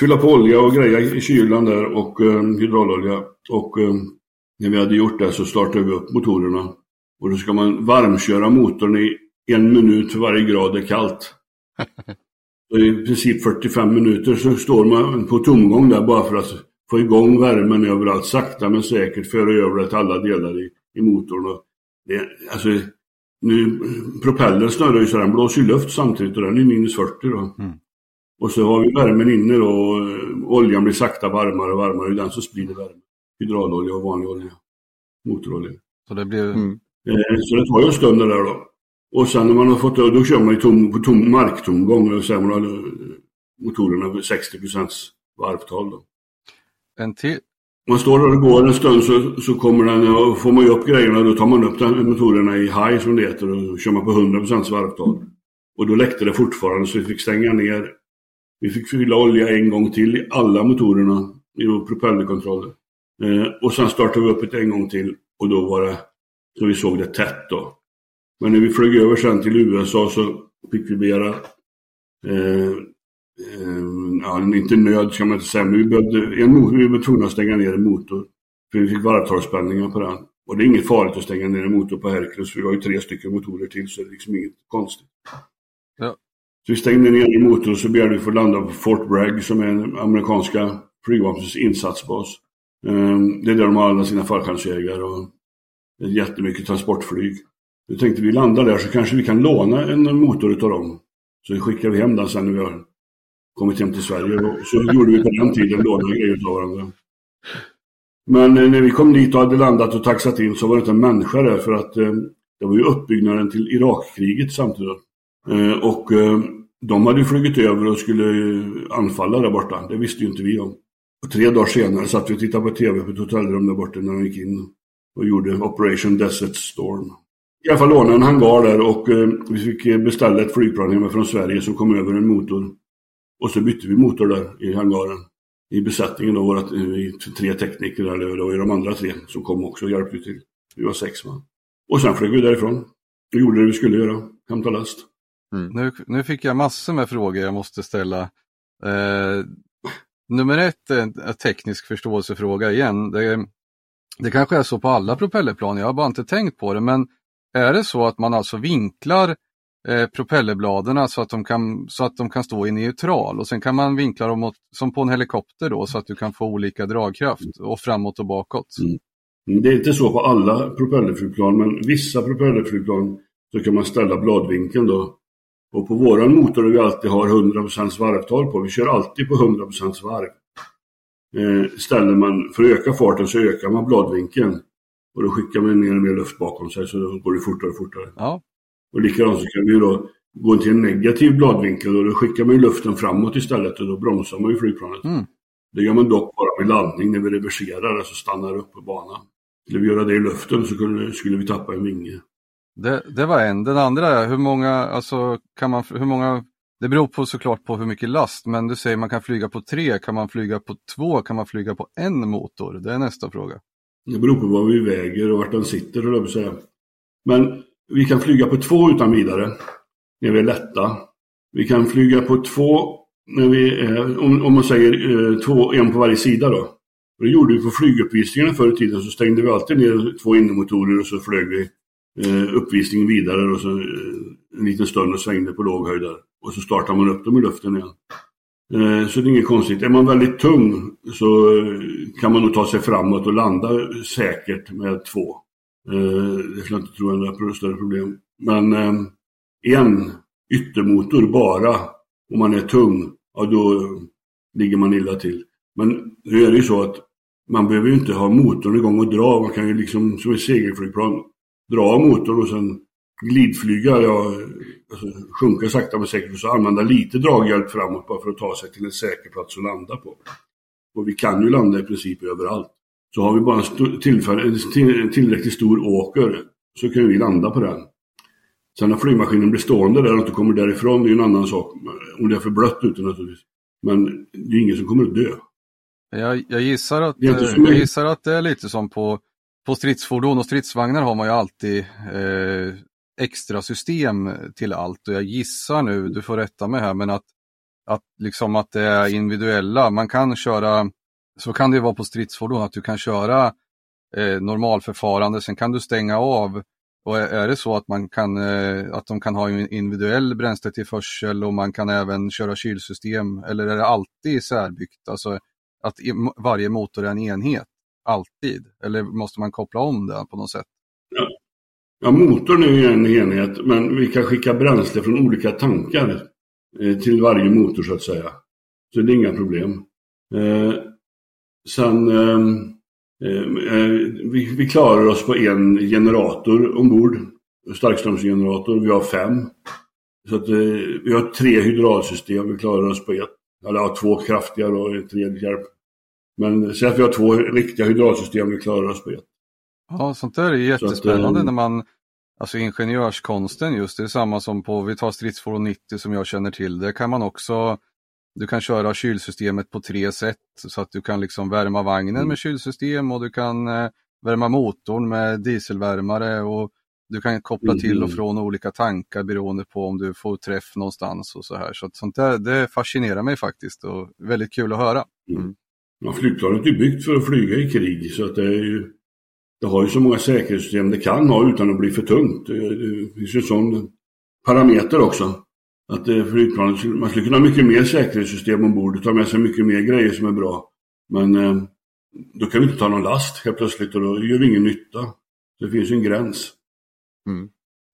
fylla på olja och greja i kylan där och eh, hydraulolja. Och eh, när vi hade gjort det så startade vi upp motorerna. Och då ska man varmköra motorn i en minut för varje grad det är kallt. Så I princip 45 minuter så står man på tomgång där bara för att få igång värmen överallt. Sakta men säkert föra över det till alla delar i, i motorn. det, alltså, nu, propellern snurrar ju så den blåser luft samtidigt och den är minus 40 då. Mm. Och så har vi värmen inne då och oljan blir sakta varmare och varmare. Det är den som sprider värme. Hydraulolja och vanlig olja. Motorolja. Så det blir... Mm. Eh, så det tar ju en stund det där då. Och sen när man har fått då kör man ju tom, på tom, marktomgång och sen man har motorerna 60 varvtal. Då. En till? Man står där och går en stund så, så kommer den, och får man ju upp grejerna då tar man upp den, motorerna i high som det heter och kör man på 100% varvtal. Och då läckte det fortfarande så vi fick stänga ner. Vi fick fylla olja en gång till i alla motorerna i propellerkontrollen. Eh, och sen startade vi upp det en gång till och då var det så vi såg det tätt då. Men när vi flög över sen till USA så fick vi begära, eh, ja, inte nöd ska man inte säga, men vi, behövde, en, vi var tvungna att stänga ner en motor. För vi fick varvtalsspänningar på den. Och det är inget farligt att stänga ner en motor på Hercules, för vi har ju tre stycken motorer till så det är liksom inget konstigt. Ja. Så vi stängde ner en motor och så begärde vi få landa på Fort Bragg som är den amerikanska flygvapnets insatsbas. Eh, det är där de har alla sina fallskärmsjägare och jättemycket transportflyg. Nu tänkte vi landar där så kanske vi kan låna en motor utav dem. Så skickar vi hem den sen när vi har kommit hem till Sverige. Så gjorde vi på den tiden, lånade grejer utav varandra. Men eh, när vi kom dit och hade landat och taxat in så var det inte en människa där för att eh, det var ju uppbyggnaden till Irakkriget samtidigt. Eh, och eh, de hade ju flugit över och skulle eh, anfalla där borta. Det visste ju inte vi om. Och tre dagar senare satt vi och tittade på tv på ett hotellrum där borta när de gick in och gjorde Operation Desert Storm i alla fall lånade en hangar där och eh, vi fick eh, beställa ett flygplan hemma från Sverige som kom över en motor. Och så bytte vi motor där i hangaren. i besättningen då, våra tre tekniker, eller det var ju de andra tre som kom också och hjälpte till. Vi var sex man. Och sen flög vi därifrån. Vi gjorde det vi skulle göra, hämta last. Mm. Nu, nu fick jag massor med frågor jag måste ställa. Eh, nummer ett är en teknisk förståelsefråga igen. Det, det kanske är så på alla propellerplan, jag har bara inte tänkt på det, men är det så att man alltså vinklar eh, propellerbladen så att, de kan, så att de kan stå i neutral och sen kan man vinkla dem mot, som på en helikopter då så att du kan få olika dragkraft och framåt och bakåt? Mm. Det är inte så på alla propellerflygplan, men vissa propellerflygplan så kan man ställa bladvinkeln då. Och på våran motor där vi alltid har 100% varvtal på, vi kör alltid på 100% varv. Eh, ställer man, för att öka farten så ökar man bladvinkeln. Och då skickar man och mer luft bakom sig så då går det fortare och fortare. Ja. Och likadant så kan vi då gå till en negativ bladvinkel och då skickar man luften framåt istället och då bromsar man ju flygplanet. Mm. Det gör man dock bara vid landning när vi reverserar, alltså stannar upp på banan. Skulle vi göra det i luften så skulle, skulle vi tappa en vinge. Det, det var en. Den andra hur många, alltså kan man, hur många, det beror på såklart på hur mycket last, men du säger man kan flyga på tre, kan man flyga på två, kan man flyga på en motor? Det är nästa fråga. Det beror på vad vi väger och vart den sitter, höll jag säga. Men vi kan flyga på två utan vidare, när vi är lätta. Vi kan flyga på två, när vi är, om, om man säger eh, två, en på varje sida då. Och det gjorde vi på flyguppvisningarna förr i tiden, så stängde vi alltid ner två innemotorer och så flög vi eh, uppvisningen vidare och så eh, en liten stund och svängde på låg höjd där. Och så startar man upp dem i luften igen. Eh, så det är inget konstigt. Är man väldigt tung så eh, kan man nog ta sig framåt och landa säkert med två. Eh, det skulle jag inte tro är några större problem. Men ehm, en yttermotor bara, om man är tung, ja då ligger man illa till. Men nu är det ju så att man behöver ju inte ha motorn igång och dra. Man kan ju liksom som ett segelflygplan dra motorn och sen glidflyga, ja, alltså, sjunka sakta men säkert och så använda lite draghjälp framåt bara för att ta sig till en säker plats att landa på. Och vi kan ju landa i princip överallt. Så har vi bara en, till, tillräckligt stor åker så kan vi landa på den. Sen när flygmaskinen blir stående där och inte kommer därifrån, det är en annan sak. Om det är för blött ute naturligtvis. Men det är ingen som kommer att dö. Jag, jag, gissar att, jag gissar att det är lite som på, på stridsfordon och stridsvagnar har man ju alltid eh, extra system till allt och jag gissar nu, du får rätta mig här, men att, att, liksom att det är individuella. Man kan köra, så kan det vara på stridsfordon, att du kan köra eh, normalförfarande, sen kan du stänga av och är det så att, man kan, eh, att de kan ha individuell bränsletillförsel och man kan även köra kylsystem eller är det alltid särbyggt? Alltså att varje motor är en enhet, alltid? Eller måste man koppla om det på något sätt? Ja, ja motorn är en enhet men vi kan skicka bränsle från olika tankar eh, till varje motor så att säga. Så det är inga problem. Eh, Sen ehm, Eh, vi, vi, klarar oss på en generator ombord, starkströmsgenerator. Vi har fem. Så att, eh, vi har tre hydraulsystem, vi klarar oss på ett. Eller ja, två kraftiga och ett tredje hjälp. Men säg att vi har två riktiga hydraulsystem, vi klarar oss på ett. Ja, sånt där är jättespännande att, eh, när man, alltså ingenjörskonsten just, det är samma som på, vi tar stridsfordon 90 som jag känner till, där kan man också du kan köra kylsystemet på tre sätt så att du kan liksom värma vagnen mm. med kylsystem och du kan eh, värma motorn med dieselvärmare och du kan koppla mm. till och från olika tankar beroende på om du får träff någonstans och så här. Så att sånt där, det fascinerar mig faktiskt och väldigt kul att höra. Mm. mm. Ja, flygplanet är byggt för att flyga i krig så att det, ju, det har ju så många säkerhetssystem det kan ha utan att bli för tungt. Det, det finns ju en sån parameter också. Att eh, flygplanet, man skulle kunna ha mycket mer säkerhetssystem ombord och ta med sig mycket mer grejer som är bra. Men eh, då kan vi inte ta någon last helt plötsligt och då gör vi ingen nytta. Det finns ju en gräns. Mm.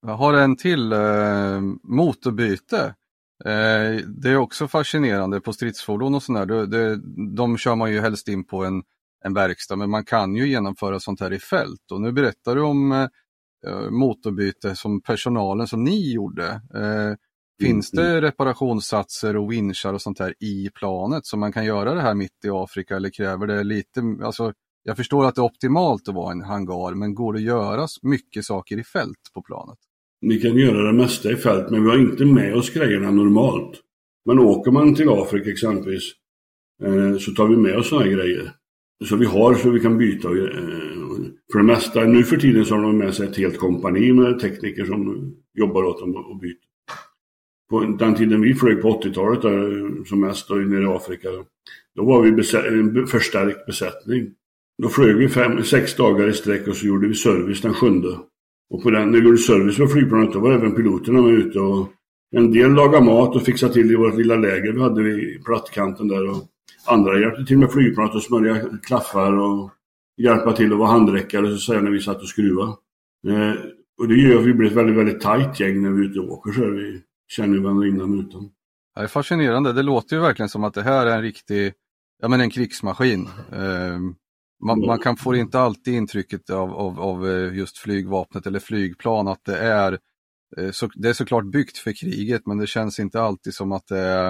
Jag har en till, eh, motorbyte. Eh, det är också fascinerande på stridsfordon och sådär. Det, det, de kör man ju helst in på en, en verkstad men man kan ju genomföra sånt här i fält. Och nu berättar du om eh, eh motorbyte som personalen som ni gjorde. Eh, Finns mm, det mm. reparationssatser och winchar och sånt här i planet så man kan göra det här mitt i Afrika eller kräver det lite, alltså jag förstår att det är optimalt att vara en hangar men går det att göra mycket saker i fält på planet? Vi kan göra det mesta i fält men vi har inte med oss grejerna normalt. Men åker man till Afrika exempelvis eh, så tar vi med oss sådana grejer. Så vi har så vi kan byta. Eh, för det mesta, nu för tiden så har de med sig ett helt kompani med tekniker som jobbar åt dem och byter. På den tiden vi flög på 80-talet eh, som mest då, nere i Afrika, då var vi en förstärkt besättning. Då flög vi fem, sex dagar i sträck och så gjorde vi service den sjunde. Och på den, när vi gjorde service på flygplanet då var även piloterna med ute och en del lagade mat och fixade till i vårt lilla läger vi hade vid plattkanten där. Och andra hjälpte till med flygplanet och smörja klaffar och hjälpa till att vara handräckare så att säga när vi satt och skruvade. Eh, och det gör att vi blir ett väldigt, väldigt tajt gäng när vi är ute och åker så. Vi känner varandra innan och utan. Det är fascinerande. Det låter ju verkligen som att det här är en riktig, ja men en krigsmaskin. Ehm, man, man, kan få inte alltid intrycket av, av, av, eh, just flygvapnet eller flygplan att det är, eh, så, det är såklart byggt för kriget men det känns inte alltid som att det är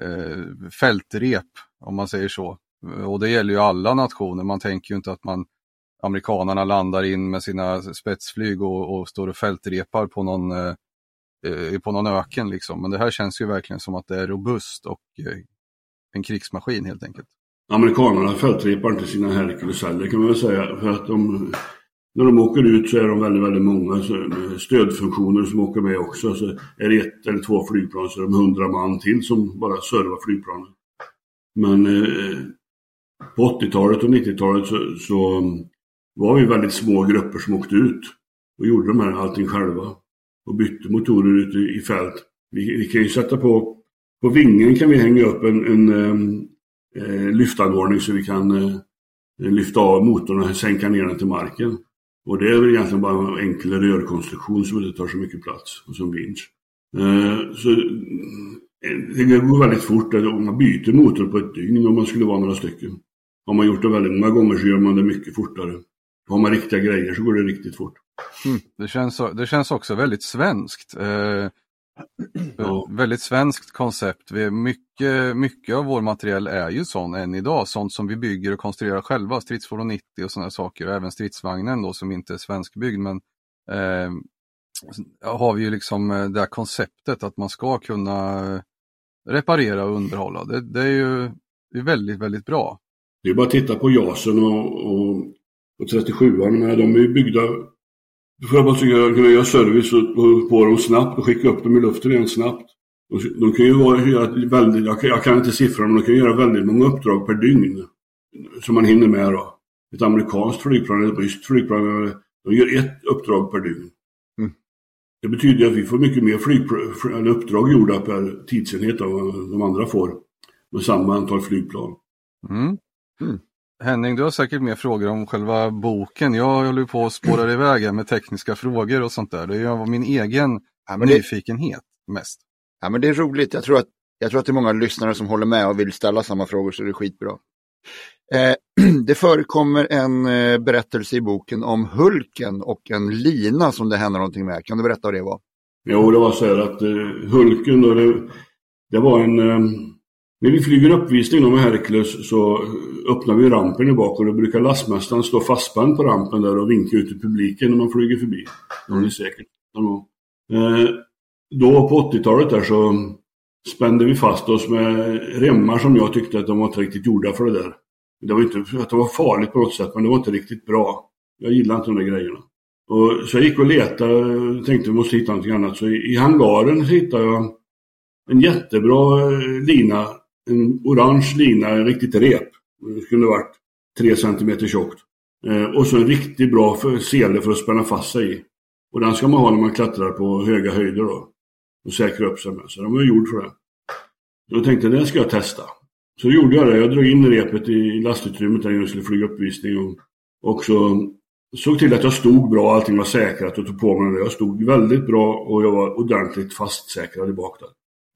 eh, fältrep om man säger så. Och det gäller ju alla nationer. Man tänker ju inte att man amerikanarna landar in med sina spetsflyg och, och står och fältrepar på någon, eh, på någon öken. Liksom. Men det här känns ju verkligen som att det är robust och eh, en krigsmaskin helt enkelt. Amerikanerna fältrepar inte sina Hercules heller kan man väl säga. För att de, när de åker ut så är de väldigt, väldigt många stödfunktioner som åker med också. Så är det ett eller två flygplan så är de hundra man till som bara servar flygplanen. Men eh, på 80-talet och 90-talet så, så, var vi väldigt små grupper som åkte ut och gjorde de här allting själva. Och bytte motorer ute i fält. Vi, vi kan ju sätta på, på vingen kan vi hänga upp en, en, en eh, lyftanordning så vi kan eh, lyfta av motorn och sänka ner den till marken. Och det är väl egentligen bara en enkel rörkonstruktion som inte tar så mycket plats och som vinsch. Eh, så eh, det går väldigt fort alltså, om man byter motor på ett dygn om man skulle vara några stycken. Har man gjort det väldigt många gånger så gör man det mycket fortare. Har man riktiga grejer så går det riktigt fort. Mm. Det, känns, det känns också väldigt svenskt. Eh. Väldigt svenskt koncept. Vi mycket, mycket av vår materiell är ju sån än idag. Sånt som vi bygger och konstruerar själva. Stridsfordon 90 och sådana saker. Och även stridsvagnen då som inte är svenskbyggd. Men eh, har vi ju liksom eh, det här konceptet att man ska kunna reparera och underhålla. Det, det är ju det är väldigt, väldigt bra. Det är bara att titta på JASen och, och, och 37an. De är ju byggda för att man ska kunna göra service på dem snabbt och skicka upp dem i luften igen snabbt. De kan ju vara, väldigt, jag kan, jag kan inte siffrorna, men de kan göra väldigt många uppdrag per dygn. Som man hinner med då. Ett amerikanskt flygplan eller ett ryskt flygplan, de gör ett uppdrag per dygn. Mm. Det betyder att vi får mycket mer eller uppdrag gjorda per tidsenhet än vad de andra får. Med samma antal flygplan. Mm. Mm. Henning, du har säkert mer frågor om själva boken. Jag håller på att spåra iväg med tekniska frågor och sånt där. Det är min egen ja, det... nyfikenhet mest. Ja, men det är roligt. Jag tror, att, jag tror att det är många lyssnare som håller med och vill ställa samma frågor så det är skitbra. Eh, det förekommer en eh, berättelse i boken om Hulken och en lina som det händer någonting med. Kan du berätta vad det var? Jo, det var så här att eh, Hulken då, det, det var en när vi flyger uppvisning med Hercules så eh, öppnar vi rampen i bak och då brukar lastmästaren stå fastspänd på rampen där och vinka ut till publiken när man flyger förbi. Det har ni säkert eh, Då på 80-talet där så spände vi fast oss med remmar som jag tyckte att de var inte riktigt gjorda för det där. Det var inte att det var farligt på något sätt men det var inte riktigt bra. Jag gillade inte de där grejerna. Och så jag gick och letade och tänkte vi måste hitta någonting annat. Så i, i hangaren hittade jag en jättebra eh, lina en orange lina, en riktigt rep. Det skulle varit 3 cm tjockt. Eh, och så en riktigt bra sele för att spänna fast sig i. Och den ska man ha när man klättrar på höga höjder då. Och säkra upp sig med. Så den var gjord för det. Då tänkte jag, den ska jag testa. Så då gjorde jag det. Jag drog in repet i lastutrymmet där jag skulle flyga uppvisning. Och, och så såg till att jag stod bra, allting var säkrat och tog på mig det. Jag stod väldigt bra och jag var ordentligt fastsäkrad i bak där.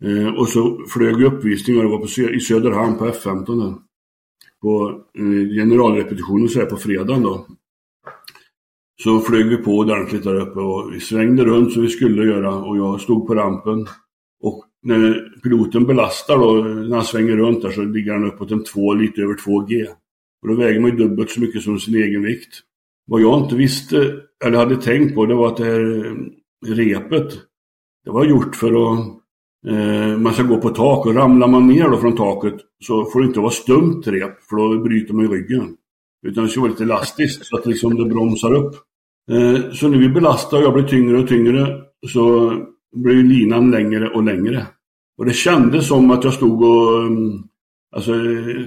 Eh, och så flög uppvisningar och var på, i Söderhamn på F15. På eh, generalrepetitionen så här på fredagen då. Så flög vi på ordentligt där uppe och vi svängde runt som vi skulle göra och jag stod på rampen. Och när piloten belastar då, när han svänger runt där så ligger han uppåt en 2, lite över 2G. Och då väger man ju dubbelt så mycket som sin egen vikt. Vad jag inte visste, eller hade tänkt på, det var att det här eh, repet, det var gjort för att Eh, man ska gå på tak och ramlar man ner då från taket så får det inte vara stumt rep för då bryter man ju ryggen. Utan det ska vara lite elastiskt så att liksom det bromsar upp. Eh, så när vi belastar och jag blir tyngre och tyngre så blir linan längre och längre. Och det kändes som att jag stod och... Mm, alltså, eh,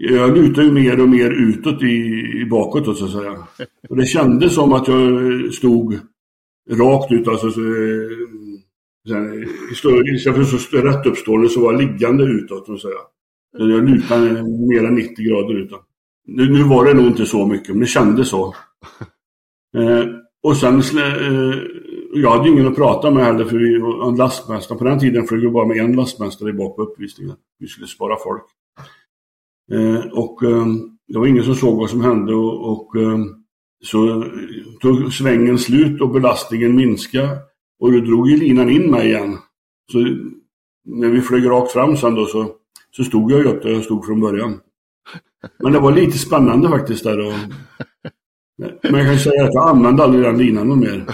jag lutade ju mer och mer utåt i, i bakåt då, så att säga. Och det kändes som att jag stod rakt ut, alltså så, sen, istället för att stå rätt uppstående så var jag liggande utåt, så att säga. Jag lutade mer än 90 grader utåt. Nu, nu var det nog inte så mycket, men det kändes så. Eh, och sen, eh, jag hade ingen att prata med heller för vi var en lastmästare. På den tiden flög vi bara med en lastmästare bak på uppvisningen. Vi skulle spara folk. Eh, och eh, det var ingen som såg vad som hände och, och eh, så tog svängen slut och belastningen minskade. Och då drog ju linan in mig igen. Så när vi flög rakt fram sen då så, så stod jag ju upp där jag stod från början. Men det var lite spännande faktiskt där. Och, men jag kan säga att jag använde aldrig den linan någon mer.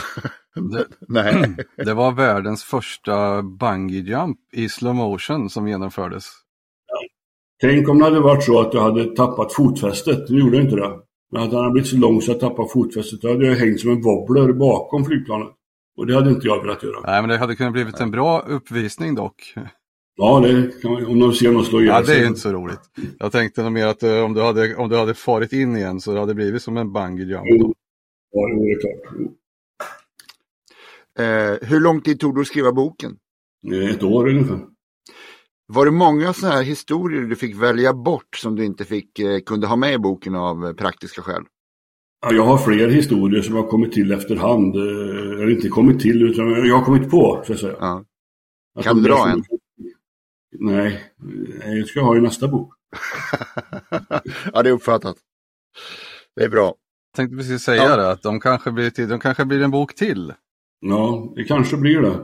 Det, Nej. det var världens första bungee jump i slow motion som genomfördes. Tänk om det hade varit så att jag hade tappat fotfästet. Nu gjorde jag inte det. Men att den hade blivit så lång så jag tappade fotfästet. Då hade jag hängt som en wobbler bakom flygplanet. Och det hade inte jag velat göra. Nej, men det hade kunnat blivit en bra uppvisning dock. Ja, det kan man, om de ser någon slå ihjäl Ja, det är ju inte så roligt. Jag tänkte nog mer att eh, om du hade, om du hade farit in igen så hade det blivit som en bungee jump. Jo. Ja, det är klart. Eh, hur lång tid tog det att skriva boken? Ett år ungefär. Var det många sådana här historier du fick välja bort som du inte fick, eh, kunde ha med i boken av eh, praktiska skäl? Ja, jag har fler historier som har kommit till efterhand. Eh, Eller inte kommit till, utan jag har kommit på, ska jag säga. Ja. Att Kan du dra en? Nej, eh, jag ska ha i nästa bok. ja, det är uppfattat. Det är bra. Jag tänkte precis säga Ja. det, att de kanske, blir till, de kanske blir en bok till. Ja, det kanske blir det.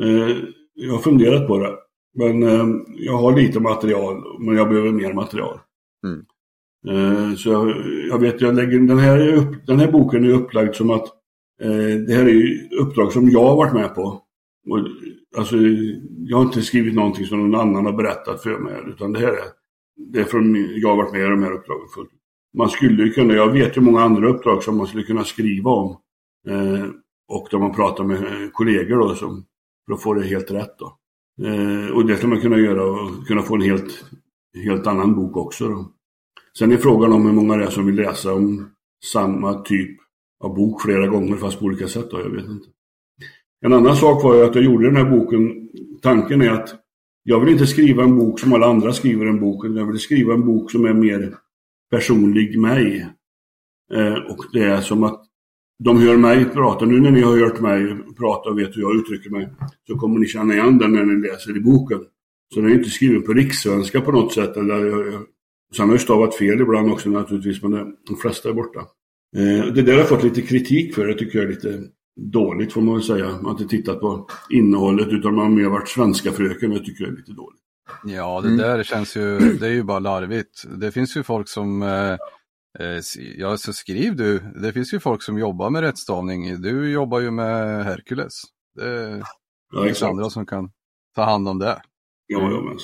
Eh, Jag har funderat på det. Men jag har lite material, men jag behöver mer material. Mm. Eh, så jag, jag vet, jag lägger, den, här är upp, den här boken är upplagd som att eh, det här är uppdrag som jag har varit med på. Och, alltså, jag har inte skrivit någonting som någon annan har berättat för mig, utan det här är, det är från jag har varit med i de här uppdragen fullt. Man skulle kunna, jag vet ju många andra uppdrag som man skulle kunna skriva om. Eh, och där man pratar med eh, kollegor då, som, för att få det helt rätt. Då. Eh, och det skulle man kunna göra och kunna få en helt, helt annan bok också. Då. Sen är frågan om hur många det är som vill läsa om samma typ av bok flera gånger fast på olika sätt. Då, jag vet inte. En annan sak var ju att jag gjorde den här boken. Tanken är att jag vill inte skriva en bok som alla andra skriver en bok. Jag vill skriva en bok som är mer personlig mig. Eh, och det är som att de hör mig prata. Nu när ni har hört mig prata och vet hur jag uttrycker mig så kommer ni känna igen den när ni läser i boken. Så den är inte skriven på rikssvenska på något sätt. Eller, jag, jag, sen har jag stavat fel ibland också naturligtvis, men de flesta är borta. Eh, det där har jag fått lite kritik för. Det tycker jag är lite dåligt får man väl säga. Man har inte tittat på innehållet utan man har mer varit svenska fröken. Det tycker jag är lite dåligt. Ja, det Mm. där känns ju, det är ju bara larvigt. Det finns ju folk som, eh, eh, ja så skriv du, det finns ju folk som jobbar med rättstavning. Du jobbar ju med Hercules. Det Ja, finns andra som kan ta hand om det. Ja, ja, men.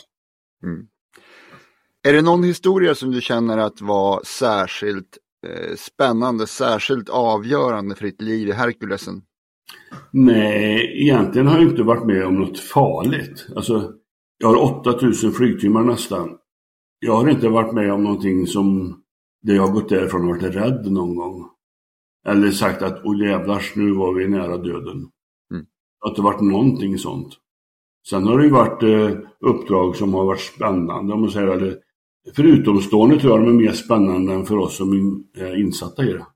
Är det någon historia som du känner att var särskilt eh, spännande, särskilt avgörande för ditt liv i Herkulesen? Nej, egentligen har jag inte varit med om något farligt. Alltså, jag har 8000 flygtimmar nästan. Jag har inte varit med om någonting som där jag har gått därifrån och varit rädd någon gång. Eller sagt att åh jävlars, nu var vi nära döden. Mm. Det har inte varit någonting sånt. Sen har det ju varit eh, uppdrag som har varit spännande, om man säger eller för utomstående tror jag de är mer spännande än för oss som är insatta i det.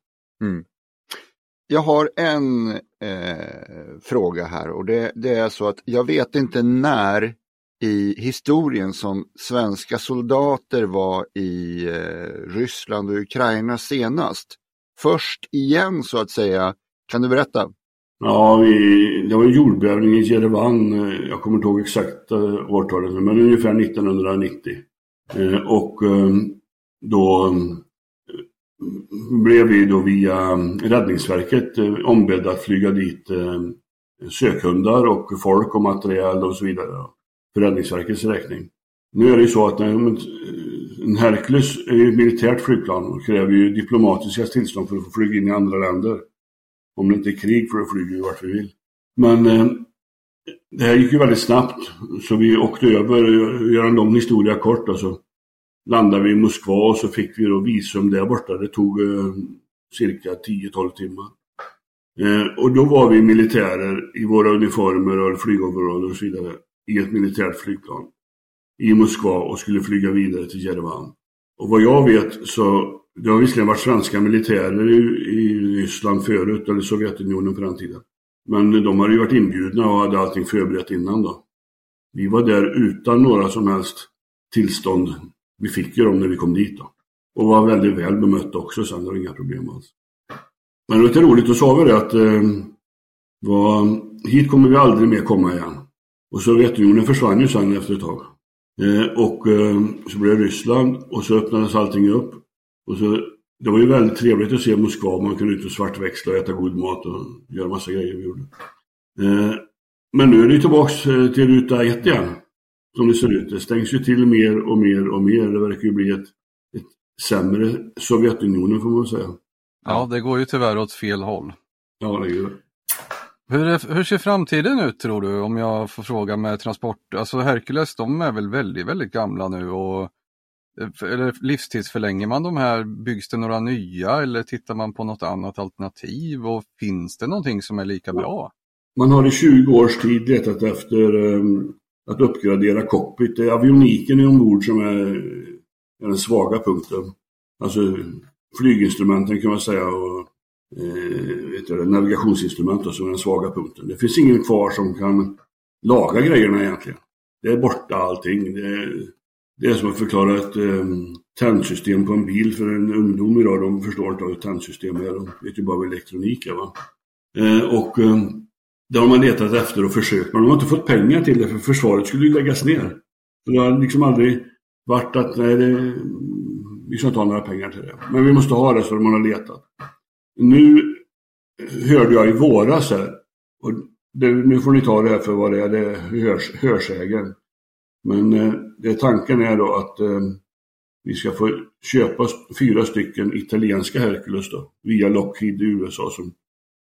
Jag har en eh, fråga här och det, det är så att jag vet inte när i historien som svenska soldater var i eh, Ryssland och Ukraina senast. Först igen så att säga. Kan du berätta? Ja, vi, det var en jordbävning i Jerevan. eh, Jag kommer inte ihåg exakt årtalet, nu, men ungefär 1990. Eh, och ehm, då ehm, blev vi då via Räddningsverket eh, ombedda att flyga dit eh, sökhundar och folk och material och så vidare. För Räddningsverkets räkning. Nu är det ju så att en, Hercules är ju ett militärt flygplan och kräver ju diplomatiska tillstånd för att få flyga in i andra länder. Om det inte är krig för att flyga vart vi vill. Men det här gick ju väldigt snabbt så vi åkte över, göra en lång historia kort och så landade vi i Moskva och så fick vi då visum där borta. Det tog eh, cirka 10-12 timmar. Eh, och då var vi militärer i våra uniformer och flygoveraller och så vidare i ett militärt flygplan i Moskva och skulle flyga vidare till Jerevan. Och vad jag vet så, det har visserligen varit svenska militärer i, i Ryssland förut, eller Sovjetunionen på den tiden. Men de hade ju varit inbjudna och hade allting förberett innan då. Vi var där utan några som helst tillstånd. Vi fick ju dem när vi kom dit då. Och var väldigt väl bemötta också sen, det var inga problem alls. Men det var lite roligt, då sa vi det att eh, var, hit kommer vi aldrig mer komma igen. Och Sovjetunionen försvann ju sen efter ett tag. Eh, och eh, så blev det Ryssland och så öppnades allting upp. Och så, det var ju väldigt trevligt att se Moskva, man kunde ut och svartväxla och äta god mat och göra massa grejer vi gjorde. Eh, men nu är det tillbaks eh, till ruta ett igen, som det ser ut. Det stängs ju till mer och mer och mer. Det verkar ju bli ett, ett sämre Sovjetunionen får man säga. Ja, det går ju tyvärr åt fel håll. Ja, det gör det. Hur, är, hur ser framtiden ut tror du om jag får fråga med transport? Alltså Hercules de är väl väldigt, väldigt gamla nu och eller livstidsförlänger man de här? Byggs det några nya eller tittar man på något annat alternativ? Och finns det någonting som är lika bra? Man har i 20 års tid letat efter um, att uppgradera cockpit. Det är avioniken ombord som är, är den svaga punkten. Alltså flyginstrumenten kan man säga och eh, det, navigationsinstrument som är den svaga punkten. Det finns ingen kvar som kan laga grejerna egentligen. Det är borta allting. Det är, det är som att förklara ett eh, tändsystem på en bil för en ungdom idag. De förstår inte vad ett tändsystem är. De vet ju bara vad elektronik är. Va? Eh, och eh, det har man letat efter och försökt. Men de har inte fått pengar till det för försvaret skulle ju läggas ner. Så det har liksom aldrig varit att nej, det, vi ska inte ha några pengar till det. Men vi måste ha det så man har letat. Nu hörde jag i våras här, och det, nu får ni ta det här för vad det är, det är hörs, hörsägen. Men eh, det, tanken är då att eh, vi ska få köpa fyra stycken italienska Hercules då, via Lockheed i USA som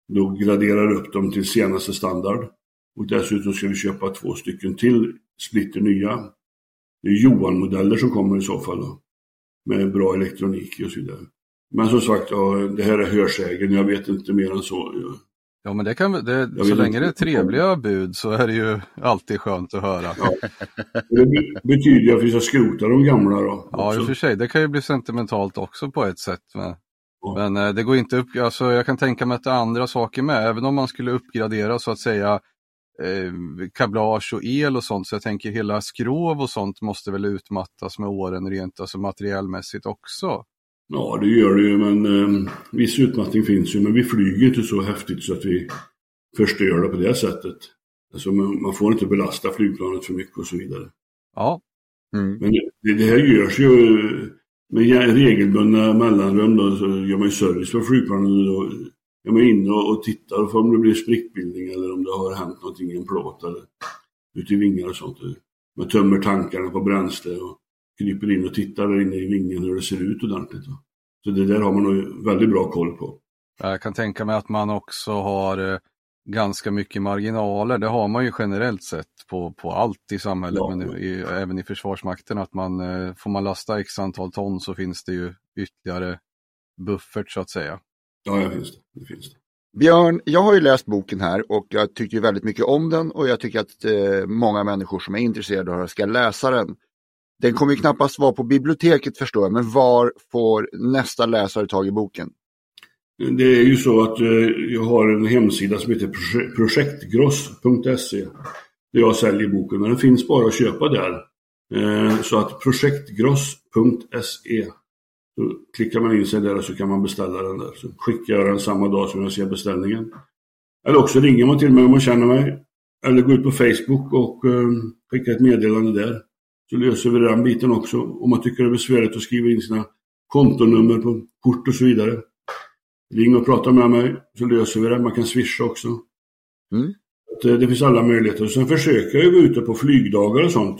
då graderar upp dem till senaste standard. Och dessutom ska vi köpa två stycken till splitter nya. Det är Johan-modeller som kommer i så fall då, med bra elektronik och så vidare. Men som sagt, ja, det här är hörsägen, jag vet inte mer än så. Ja men det kan det, så länge det är trevliga bud så är det ju alltid skönt att höra. Ja. Det betyder ju att vi ska skrota de gamla då. Ja i och för sig, det kan ju bli sentimentalt också på ett sätt. Men, ja. men eh, det går inte upp, alltså jag kan tänka mig att det är andra saker med, även om man skulle uppgradera så att säga eh, kablage och el och sånt. Så jag tänker hela skrov och sånt måste väl utmattas med åren rent alltså materiellmässigt också. Ja, det gör det ju, men eh, viss utmattning finns ju. Men vi flyger inte så häftigt så att vi förstör det på det sättet. Alltså, man får inte belasta flygplanet för mycket och så vidare. Ja. Mm. Men det, det, här görs ju med regelbundna mellanrum. Då, så gör man ju service på flygplanen. Då är man inne och tittar för om det blir sprickbildning eller om det har hänt någonting i en plåt eller ute i vingar och sånt. Man tömmer tankarna på bränsle och kryper in och tittar där inne i vingen hur det ser ut ordentligt. Så det där har man nog väldigt bra koll på. Jag kan tänka mig att man också har eh, ganska mycket marginaler. Det har man ju generellt sett på, på allt i samhället, ja. men i, även i Försvarsmakten. Att man, eh, får man lasta x antal ton så finns det ju ytterligare buffert så att säga. Ja, det finns det. det, finns det. Björn, jag har ju läst boken här och jag tycker väldigt mycket om den och jag tycker att eh, många människor som är intresserade av det ska läsa den. Den kommer ju knappast vara på biblioteket förstår jag, men var får nästa läsare tag i boken? Det är ju så att eh, jag har en hemsida som heter projektgross.se där jag säljer boken, men den finns bara att köpa där. Eh, så att projektgross.se så klickar man in sig där och så kan man beställa den där. Så skickar jag den samma dag som jag ser beställningen. Eller också ringer man till mig om man känner mig. Eller går ut på Facebook och eh, skickar ett meddelande där så löser vi den biten också. Om man tycker det är besvärligt att skriva in sina kontonummer på kort och så vidare. Ring och prata med mig så löser vi det. Man kan swisha också. Mm. eh, det finns alla möjligheter. Sen försöker jag gå ute på flygdagar och sånt.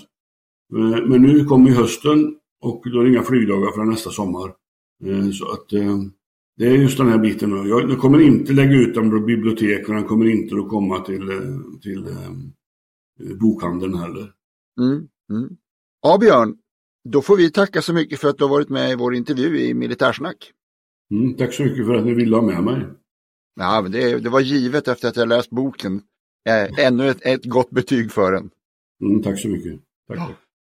Eh, men nu kommer hösten och då är det inga flygdagar förrän nästa sommar. Eh, så att det är just den här biten. Jag, kommer inte lägga ut dem på bibliotek och den kommer inte att komma till, till bokhandeln heller. Mm, mm. Ja, Björn, då får vi tacka så mycket för att du har varit med i vår intervju i Militärsnack. Mm, tack så mycket för att ni ville ha med mig. Ja, men det, det var givet efter att jag läst boken. Eh, ännu ett, ett gott betyg för den. Mm, tack så mycket. Tack. Ja.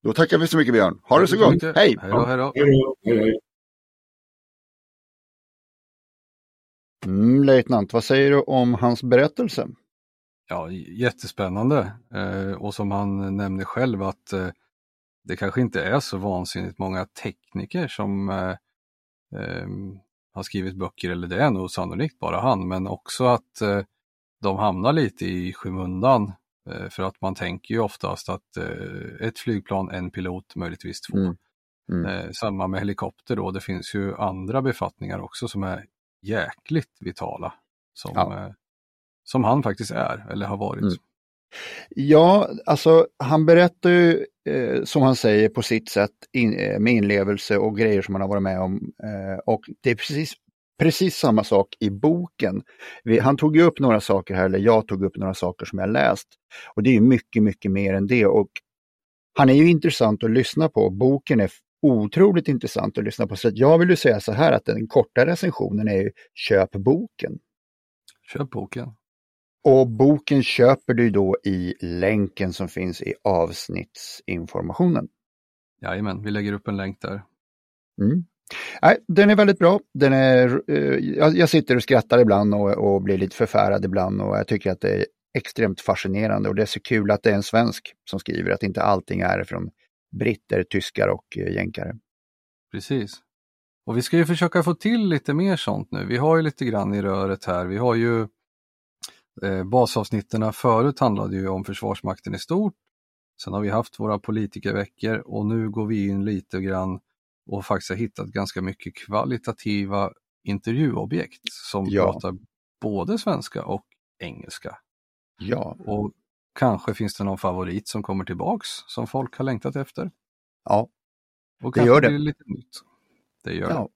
Då tackar vi så mycket Björn. Ha det så gott. Hej! Hej då, hej då. Hej, hej. Mm, löjtnant, vad säger du om hans berättelse? Ja, jättespännande. Eh, och som han nämner själv att eh, det kanske inte är så vansinnigt många tekniker som eh, ehm, har skrivit böcker, eller det är nog sannolikt bara han, men också att eh, de hamnar lite i skymundan. Eh, för att man tänker ju oftast att eh, ett flygplan, en pilot, möjligtvis två. Mm. Mm. Eh, samma med helikopter då, det finns ju andra befattningar också som är jäkligt vitala. Som, ja. Eh, som han faktiskt är, eller har varit. Mm. Ja, alltså han berättar ju eh, som han säger på sitt sätt in, eh, med inlevelse och grejer som han har varit med om. Eh, och det är precis, precis samma sak i boken. Vi, han tog ju upp några saker här, eller jag tog upp några saker som jag läst. Och det är mycket, mycket mer än det. Och han är ju intressant att lyssna på. Boken är otroligt intressant att lyssna på. Så jag vill ju säga så här att den korta recensionen är ju köp boken. Köp boken. Och boken köper du då i länken som finns i avsnittsinformationen. Jajamän, vi lägger upp en länk där. Mm. Nej, den är väldigt bra. Den är, eh, jag, sitter och skrattar ibland och, och, blir lite förfärad ibland och jag tycker att det är extremt fascinerande och det är så kul att det är en svensk som skriver, att inte allting är från britter, tyskar och eh, jänkare. Precis. Och vi ska ju försöka få till lite mer sånt nu. Vi har ju lite grann i röret här. Vi har ju Eh, basavsnitten förut handlade ju om Försvarsmakten i stort. Sen har vi haft våra politikerveckor och nu går vi in lite grann och faktiskt har hittat ganska mycket kvalitativa intervjuobjekt som ja. pratar både svenska och engelska. Ja. Och kanske finns det någon favorit som kommer tillbaks som folk har längtat efter. Ja, och det gör det. Blir lite nytt. Det gör ja. det.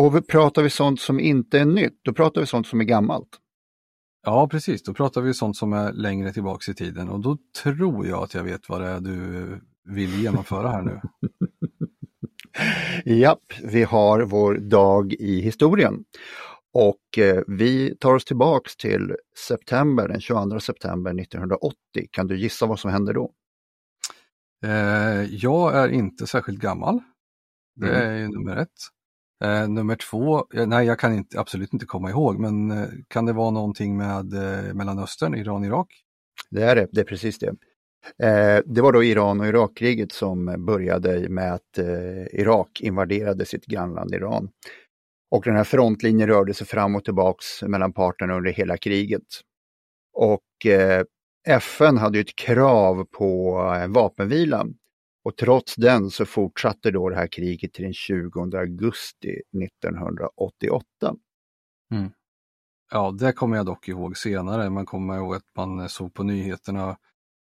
Och pratar vi sånt som inte är nytt, då pratar vi sånt som är gammalt. Ja, precis. Då pratar vi sånt som är längre tillbaks i tiden och då tror jag att jag vet vad det är du vill genomföra här nu. Japp, vi har vår dag i historien. Och eh, vi tar oss tillbaks till september, den 22 september 1980. Kan du gissa vad som händer då? Eh, jag är inte särskilt gammal. Det mm. är nummer ett. Eh, nummer två, eh, nej jag kan inte, absolut inte komma ihåg, men eh, kan det vara någonting med eh, Mellanöstern, Iran-Irak? Det är det, det är precis det. Eh, det var då Iran och Irakkriget som började med att eh, Irak invaderade sitt grannland Iran. Och den här frontlinjen rörde sig fram och tillbaks mellan parterna under hela kriget. Och eh, FN hade ett krav på eh, vapenvila och trots den så fortsatte då det här kriget till den 20 augusti 1988. Mm. Ja, det kommer jag dock ihåg senare. Man kommer ihåg att man såg på nyheterna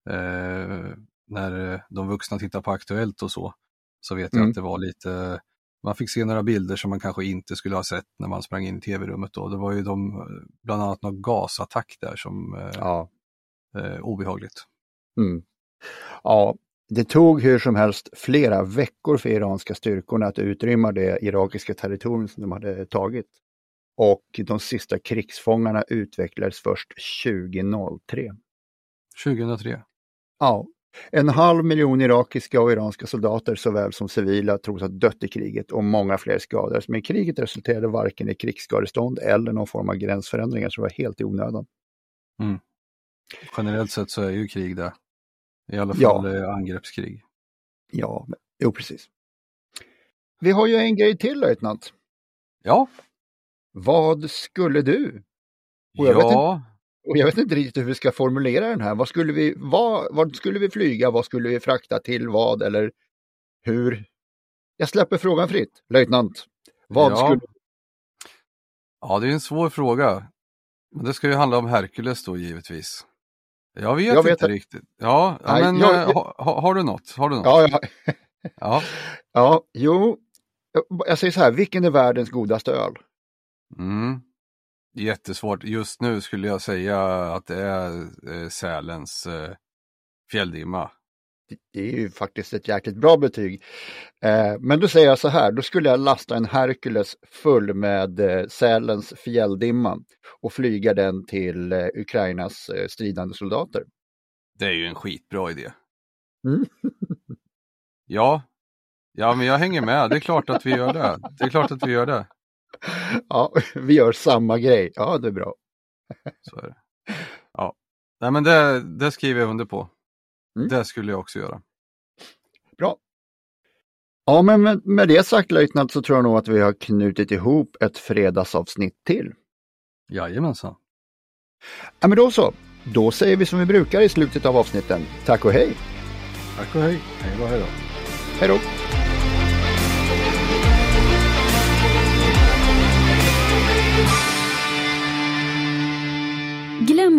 eh, när de vuxna tittar på Aktuellt och så. Så vet jag mm. att det var lite, man fick se några bilder som man kanske inte skulle ha sett när man sprang in i tv-rummet då. Det var ju de, bland annat någon gasattack där som eh, ja. eh, obehagligt. Mm. Ja, det tog hur som helst flera veckor för iranska styrkorna att utrymma det irakiska territorium som de hade tagit. Och de sista krigsfångarna utvecklades först 2003. 2003? Ja. En halv miljon irakiska och iranska soldater såväl som civila tros ha dött i kriget och många fler skadades. Men kriget resulterade varken i krigsskadestånd eller någon form av gränsförändringar som var helt i onödan. Mm. Generellt sett så är ju krig det. I alla fall ja. angreppskrig. Ja, jo precis. Vi har ju en grej till löjtnant. Ja. Vad skulle du? Och jag, ja. vet inte, och jag vet inte riktigt hur vi ska formulera den här. Vad skulle vi, vad, vad skulle vi flyga? Vad skulle vi frakta till vad? Eller hur? Jag släpper frågan fritt. Löjtnant, vad ja. skulle Ja, det är en svår fråga. Men det ska ju handla om Herkules då givetvis. Jag vet Jag vet inte att- riktigt. Ja, Nej, men jag- eh, ha, har du något? Har du något? Ja, ja, Ja. ja, jo. Jag säger så här, vilken är världens godaste öl? Mm. Jättesvårt. Just nu skulle jag säga att det är eh, Sälens eh, fjälldimma. Det är ju faktiskt ett jäkligt bra betyg. Eh, men då säger jag så här, då skulle jag lasta en Hercules full med eh, Sälens fjälldimma och flyga den till eh, Ukrainas eh, stridande soldater. Det är ju en skitbra idé. Mm. Ja. Ja, men jag hänger med. Det är klart att vi gör det. Det är klart att vi gör det. Ja, vi gör samma grej. Ja, det är bra. Så är det. Ja. Nej, men det, det skriver jag under på. Mm. Det skulle jag också göra. Bra. Ja, men med, med det sagt löjtnant så tror jag nog att vi har knutit ihop ett fredagsavsnitt till. Jajamensan. Ja, men då så. Då säger vi som vi brukar i slutet av avsnitten. Tack och hej! Tack och hej. Hej då, hej då. Hej då!